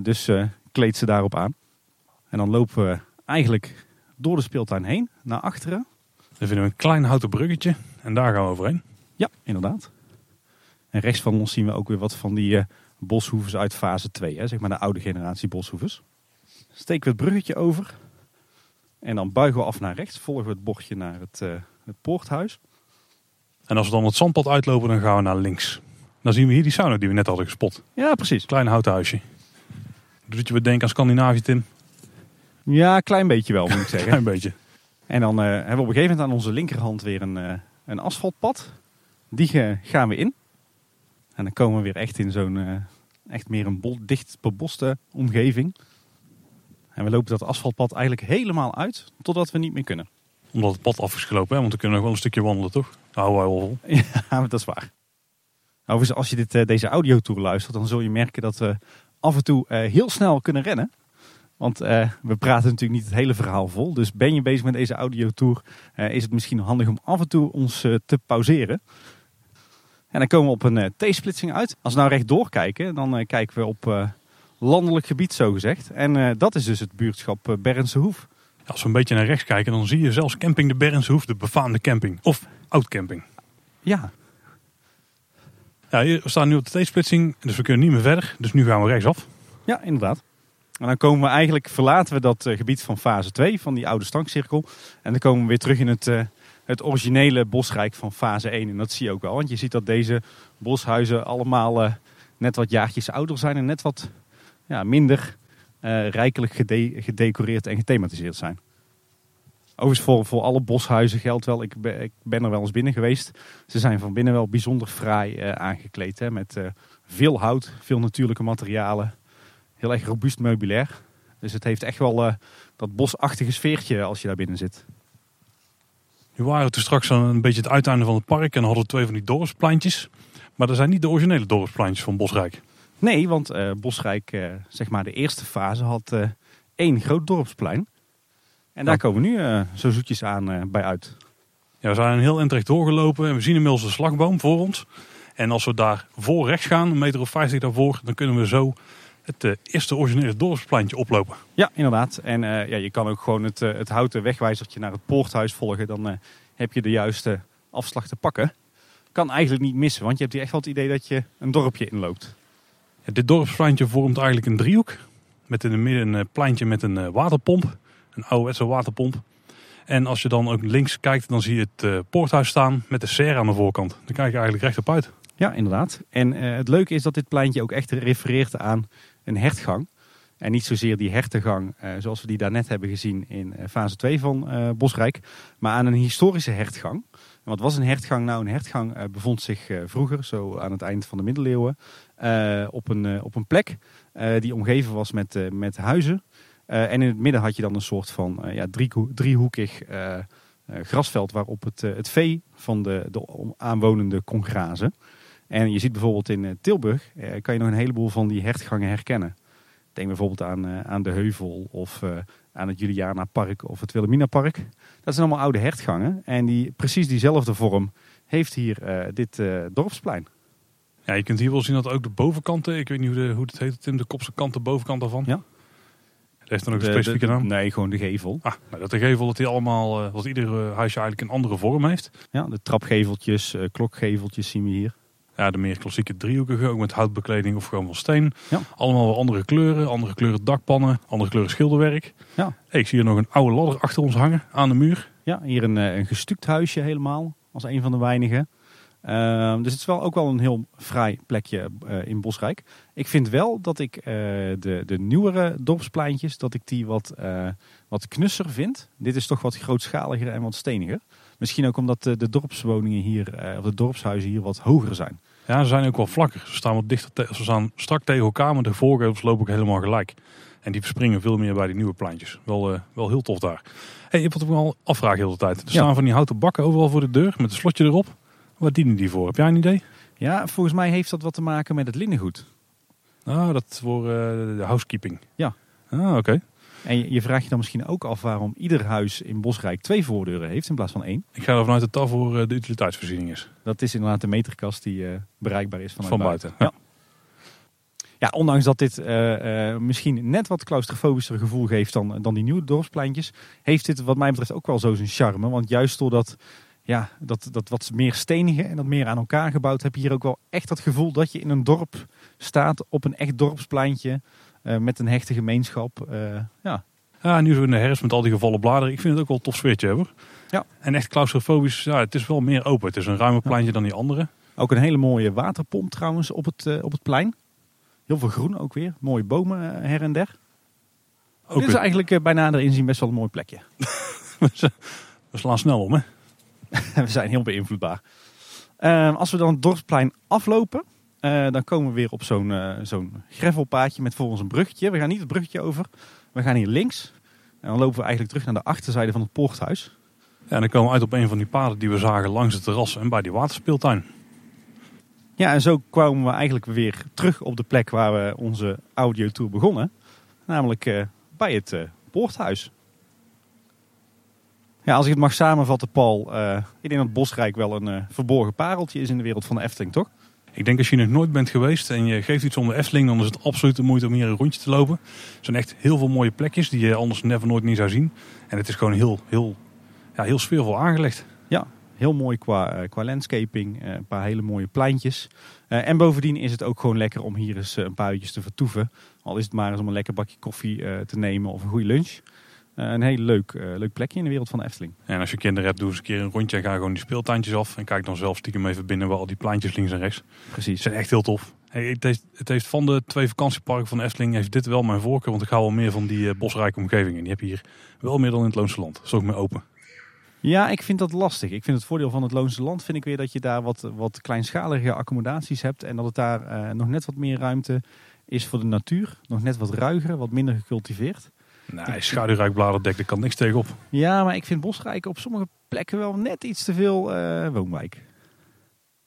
Dus kleedt ze daarop aan. En dan lopen we eigenlijk door de speeltuin heen, naar achteren. Dan vinden we een klein houten bruggetje en daar gaan we overheen. Ja, inderdaad. En rechts van ons zien we ook weer wat van die uh, boshoeves uit fase 2. Hè, zeg maar de oude generatie boshoeves. Steken we het bruggetje over. En dan buigen we af naar rechts. Volgen we het bochtje naar het, uh, het poorthuis. En als we dan het zandpad uitlopen, dan gaan we naar links. Dan zien we hier die sauna die we net hadden gespot. Ja, precies. Klein houten huisje. Doet je wat denken aan Scandinavië, Tim? Ja, klein beetje wel, moet ik zeggen. klein beetje. En dan uh, hebben we op een gegeven moment aan onze linkerhand weer een, uh, een asfaltpad. Die gaan we in. En dan komen we weer echt in zo'n, uh, echt meer een bol, dicht beboste omgeving. En we lopen dat asfaltpad eigenlijk helemaal uit, totdat we niet meer kunnen. Omdat het pad af is gelopen, hè? want we kunnen nog wel een stukje wandelen, toch? Houden wij wel vol. Ja, dat is waar. Overigens, als je dit, deze audiotour luistert, dan zul je merken dat we af en toe heel snel kunnen rennen. Want uh, we praten natuurlijk niet het hele verhaal vol. Dus ben je bezig met deze audiotour, uh, is het misschien handig om af en toe ons uh, te pauzeren. En dan komen we op een T-splitsing uit. Als we nou rechtdoor kijken, dan kijken we op landelijk gebied zogezegd. En dat is dus het buurtschap Berrense Hoef. Als we een beetje naar rechts kijken, dan zie je zelfs camping de Berrense Hoef, de befaamde camping. Of oud-camping. Ja. Ja, we staan nu op de T-splitsing, dus we kunnen niet meer verder. Dus nu gaan we rechtsaf. Ja, inderdaad. En dan komen we eigenlijk, verlaten we dat gebied van fase 2, van die oude stankcirkel. En dan komen we weer terug in het, het originele bosrijk van fase 1. En dat zie je ook wel, want je ziet dat deze boshuizen allemaal uh, net wat jaartjes ouder zijn en net wat ja, minder rijkelijk gede gedecoreerd en gethematiseerd zijn. Overigens voor, voor alle boshuizen geldt wel, ik ben, er wel eens binnen geweest. Ze zijn van binnen wel bijzonder fraai aangekleed. Hè, met veel hout, veel natuurlijke materialen heel erg robuust meubilair. Dus het heeft echt wel dat bosachtige sfeertje als je daar binnen zit. Nu waren we toen straks een beetje het uiteinde van het park en hadden we twee van die dorpspleintjes. Maar dat zijn niet de originele dorpspleintjes van Bosrijk. Nee, want uh, Bosrijk, uh, zeg maar de eerste fase, had één groot dorpsplein. En daar komen we nu zo zoetjes aan bij uit. Ja, we zijn een heel eind doorgelopen en we zien inmiddels een slagboom voor ons. En als we daar voor rechts gaan, een meter of vijftig daarvoor, dan kunnen we zo het uh, eerste originele dorpspleintje oplopen. Ja, inderdaad. En uh, ja, je kan ook gewoon het, uh, het houten wegwijzertje naar het poorthuis volgen. Dan heb je de juiste afslag te pakken. Kan eigenlijk niet missen, want je hebt hier echt wel het idee dat je een dorpje inloopt. Ja, dit dorpspleintje vormt eigenlijk een driehoek. Met in het midden een pleintje met een waterpomp. Een ouderwetse waterpomp. En als je dan ook links kijkt, dan zie je het poorthuis staan met de serre aan de voorkant. Dan kijk je eigenlijk rechtop uit. Ja, inderdaad. En het leuke is dat dit pleintje ook echt refereert aan een hertgang. En niet zozeer die hertengang uh, zoals we die daarnet hebben gezien in uh, fase 2 van uh, Bosrijk. Maar aan een historische hertgang. Wat was een hertgang nou? Een hertgang bevond zich vroeger, zo aan het eind van de middeleeuwen, op, een, op een plek die omgeven was met, met huizen. en in het midden had je dan een soort van ja, driehoekig grasveld waarop het, het vee van de, de aanwonenden kon grazen. En je ziet bijvoorbeeld in eh, Tilburg, eh, kan je nog een heleboel van die hertgangen herkennen. Denk bijvoorbeeld aan, uh, aan de Heuvel of uh, aan het Juliana Park of het Wilhelmina Park. Dat zijn allemaal oude hertgangen. En die, precies diezelfde vorm heeft hier uh, dit dorpsplein. Ja, je kunt hier wel zien dat ook de bovenkanten, ik weet niet hoe, de, hoe het heet, Tim, de kopse kant, de bovenkant daarvan. Ja. Heeft dan ook een specifieke naam? Nee, gewoon de gevel. Ah, nou, dat de gevel, dat die allemaal, dat ieder huisje eigenlijk een andere vorm heeft. Ja, de trapgeveltjes, klokgeveltjes zien we hier. Ja, de meer klassieke driehoekige, ook met houtbekleding of gewoon van steen. Ja. Allemaal wel andere kleuren, andere kleuren dakpannen, andere kleuren schilderwerk. Ja. Hey, ik zie hier nog een oude ladder achter ons hangen aan de muur. Ja, hier een, eh, een gestuukt huisje helemaal, als een van de weinigen. Uh, dus het is wel ook wel een heel fraai plekje uh, in Bosrijk. Ik vind wel dat ik uh, de, de nieuwere dorpspleintjes, dat ik die wat, wat knusser vind. Dit is toch wat grootschaliger en wat steniger. Misschien ook omdat de, de dorpswoningen hier, of de dorpshuizen hier wat hoger zijn. Ja, ze zijn ook wel vlakker. Ze staan wat dichter, ze staan strak tegen elkaar, maar de voorgevels lopen ook helemaal gelijk. En die verspringen veel meer bij die nieuwe pleintjes. Wel, uh, wel heel tof daar. Hey, je hebt ik al afvragen heel de tijd. Er staan van die houten bakken overal voor de deur met een slotje erop. Wat dienen die voor? Heb jij een idee? Ja, volgens mij heeft dat wat te maken met het linnengoed. Ah, dat voor uh, de housekeeping. Ja. Ah, oké. En je vraagt je dan misschien ook af waarom ieder huis in Bosrijk twee voordeuren heeft in plaats van één. Ik ga ervan uit dat dat voor eh, de utiliteitsvoorziening is. Dat is inderdaad de meterkast die uh, bereikbaar is vanuit van buiten. buiten. Ja. Ja, ondanks dat dit uh, uh, misschien net wat claustrofobischer gevoel geeft dan, dan die nieuwe dorpspleintjes, heeft dit wat mij betreft ook wel zo zijn charme. Want juist doordat ja, dat, dat wat meer stenige en dat meer aan elkaar gebouwd, heb je hier ook wel echt dat gevoel dat je in een dorp staat op een echt dorpspleintje met een hechte gemeenschap. ja. ja, nu zo in de herfst met al die gevallen bladeren. Ik vind het ook wel een tof sfeertje hebben. Ja. En echt claustrofobisch, ja, het is wel meer open. Het is een ruimer pleintje dan die andere. Ook een hele mooie waterpomp trouwens op het, op het plein. Heel veel groen ook weer. Mooie bomen her en der. Ook Dit is eigenlijk uh, bij nader inzien best wel een mooi plekje. we slaan snel om, hè? we zijn heel beïnvloedbaar. Uh, als we dan het dorpsplein aflopen, uh, dan komen we weer op zo'n uh, zo'n gravelpaadje met voor ons een bruggetje. We gaan niet het bruggetje over, we gaan hier links. En dan lopen we eigenlijk terug naar de achterzijde van het poorthuis. Ja, en dan komen we uit op een van die paden die we zagen langs het terras en bij die waterspeeltuin. Ja, en zo kwamen we eigenlijk weer terug op de plek waar we onze audiotour begonnen. Namelijk uh, bij het poorthuis. Ja, als ik het mag samenvatten, Paul. Ik denk dat Bosrijk wel een verborgen pareltje is in de wereld van de Efteling, toch? Ik denk als je nog nooit bent geweest en je geeft iets om Efteling, dan is het absoluut de moeite om hier een rondje te lopen. Er zijn echt heel veel mooie plekjes die je anders never nooit niet zou zien. En het is gewoon heel, heel, ja, heel sfeervol aangelegd. Ja, Heel mooi qua, eh, qua landscaping, eh, een paar hele mooie pleintjes. Eh, en bovendien is het ook gewoon lekker om hier eens een paar uurtjes te vertoeven. Al is het maar eens om een lekker bakje koffie te nemen of een goede lunch. Een heel leuk, leuk plekje in de wereld van de Efteling. En als je kinderen hebt, doe eens een keer een rondje en ga gewoon die speeltuintjes af. En kijk dan zelf stiekem even binnen waar al die pleintjes links en rechts. Precies. zijn echt heel tof. Hey, het, heeft, het, heeft, van de twee vakantieparken van Efteling heeft dit wel mijn voorkeur. Want ik hou wel meer van die bosrijke omgevingen. Die heb je hier wel meer dan in het Loonse Land. Dat is ook meer open. Ja, ik vind dat lastig. Ik vind het voordeel van het Loonse Land vind ik weer dat je daar wat, wat kleinschalige accommodaties hebt. En dat het daar uh, nog net wat meer ruimte is voor de natuur. Nog net wat ruiger, wat minder gecultiveerd. Nee, schaduwrijk bladerdek, daar kan niks tegenop. Ja, maar ik vind Bosrijk op sommige plekken wel net iets te veel uh, woonwijk.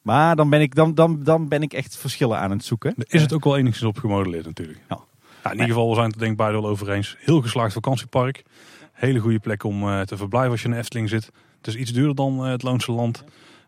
Maar dan ben, ik, dan, dan, dan ben ik echt verschillen aan het zoeken. is het ook wel enigszins op gemodelleerd natuurlijk. Ja. in ieder geval, we zijn het er denk ik beide wel over eens. Heel geslaagd vakantiepark. Hele goede plek om uh, te verblijven als je in de Efteling zit. Het is iets duurder dan uh, het Loonse Land.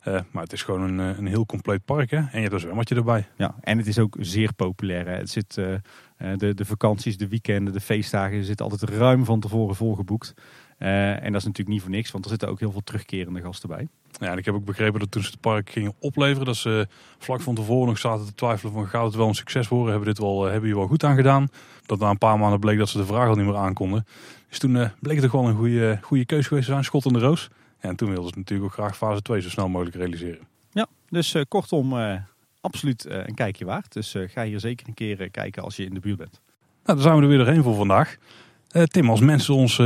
Uh, maar het is gewoon een, een heel compleet park. Hè? En je hebt er zwembadje erbij. Ja, en het is ook zeer populair. Hè? Het zit, de, de vakanties, de weekenden, de feestdagen zitten altijd ruim van tevoren volgeboekt. en dat is natuurlijk niet voor niks, want er zitten ook heel veel terugkerende gasten bij. Ja, en ik heb ook begrepen dat toen ze het park gingen opleveren, dat ze vlak van tevoren nog zaten te twijfelen van gaat het wel een succes worden? Hebben we dit wel, hebben hier wel goed aan gedaan? Dat na een paar maanden bleek dat ze de vraag al niet meer aankonden. Dus toen bleek het toch wel een goede, goede keuze geweest te zijn, schot in de roos. En toen wilden ze natuurlijk ook graag fase 2 zo snel mogelijk realiseren. Ja, dus uh, kortom, uh, absoluut een kijkje waard. Dus ga hier zeker een keer kijken als je in de buurt bent. Nou, dan zijn we er weer doorheen voor vandaag. Tim, als mensen ons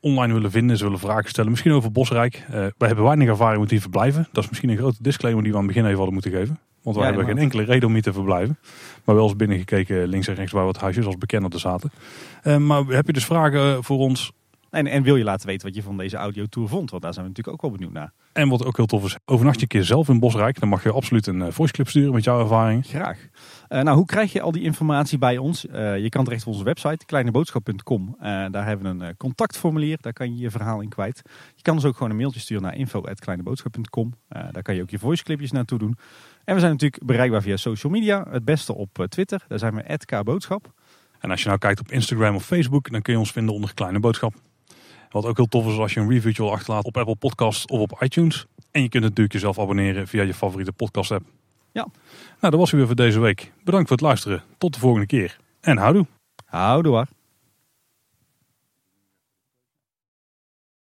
online willen vinden, ze willen vragen stellen, misschien over Bosrijk. wij hebben weinig ervaring met die verblijven. Dat is misschien een grote disclaimer die we aan het begin even hadden moeten geven. Want we hebben geen enkele reden om hier te verblijven. Maar wel eens binnengekeken links en rechts waar wat huisjes als bekender te zaten. Maar heb je dus vragen voor ons? En, en wil je laten weten wat je van deze audiotour vond? Want daar zijn we natuurlijk ook wel benieuwd naar. En wat ook heel tof is, overnacht je een keer zelf in Bosrijk. Dan mag je absoluut een uh, voiceclip sturen met jouw ervaring. Graag. Uh, nou, hoe krijg je al die informatie bij ons? Uh, je kan terecht op onze website, kleineboodschap.com. daar hebben we een contactformulier. Daar kan je je verhaal in kwijt. Je kan dus ook gewoon een mailtje sturen naar info.kleineboodschap.com. daar kan je ook je voiceclipjes naartoe doen. En we zijn natuurlijk bereikbaar via social media. Het beste op Twitter. Daar zijn we @kboodschap. En als je nou kijkt op Instagram of Facebook, dan kun je ons vinden onder Kleine Boodschap. Wat ook heel tof is als je een reviewtje wil achterlaten op Apple Podcasts of op iTunes. En je kunt natuurlijk jezelf abonneren via je favoriete podcast app. Ja. Nou, dat was weer voor deze week. Bedankt voor het luisteren. Tot de volgende keer. En houdoe. Houdoe.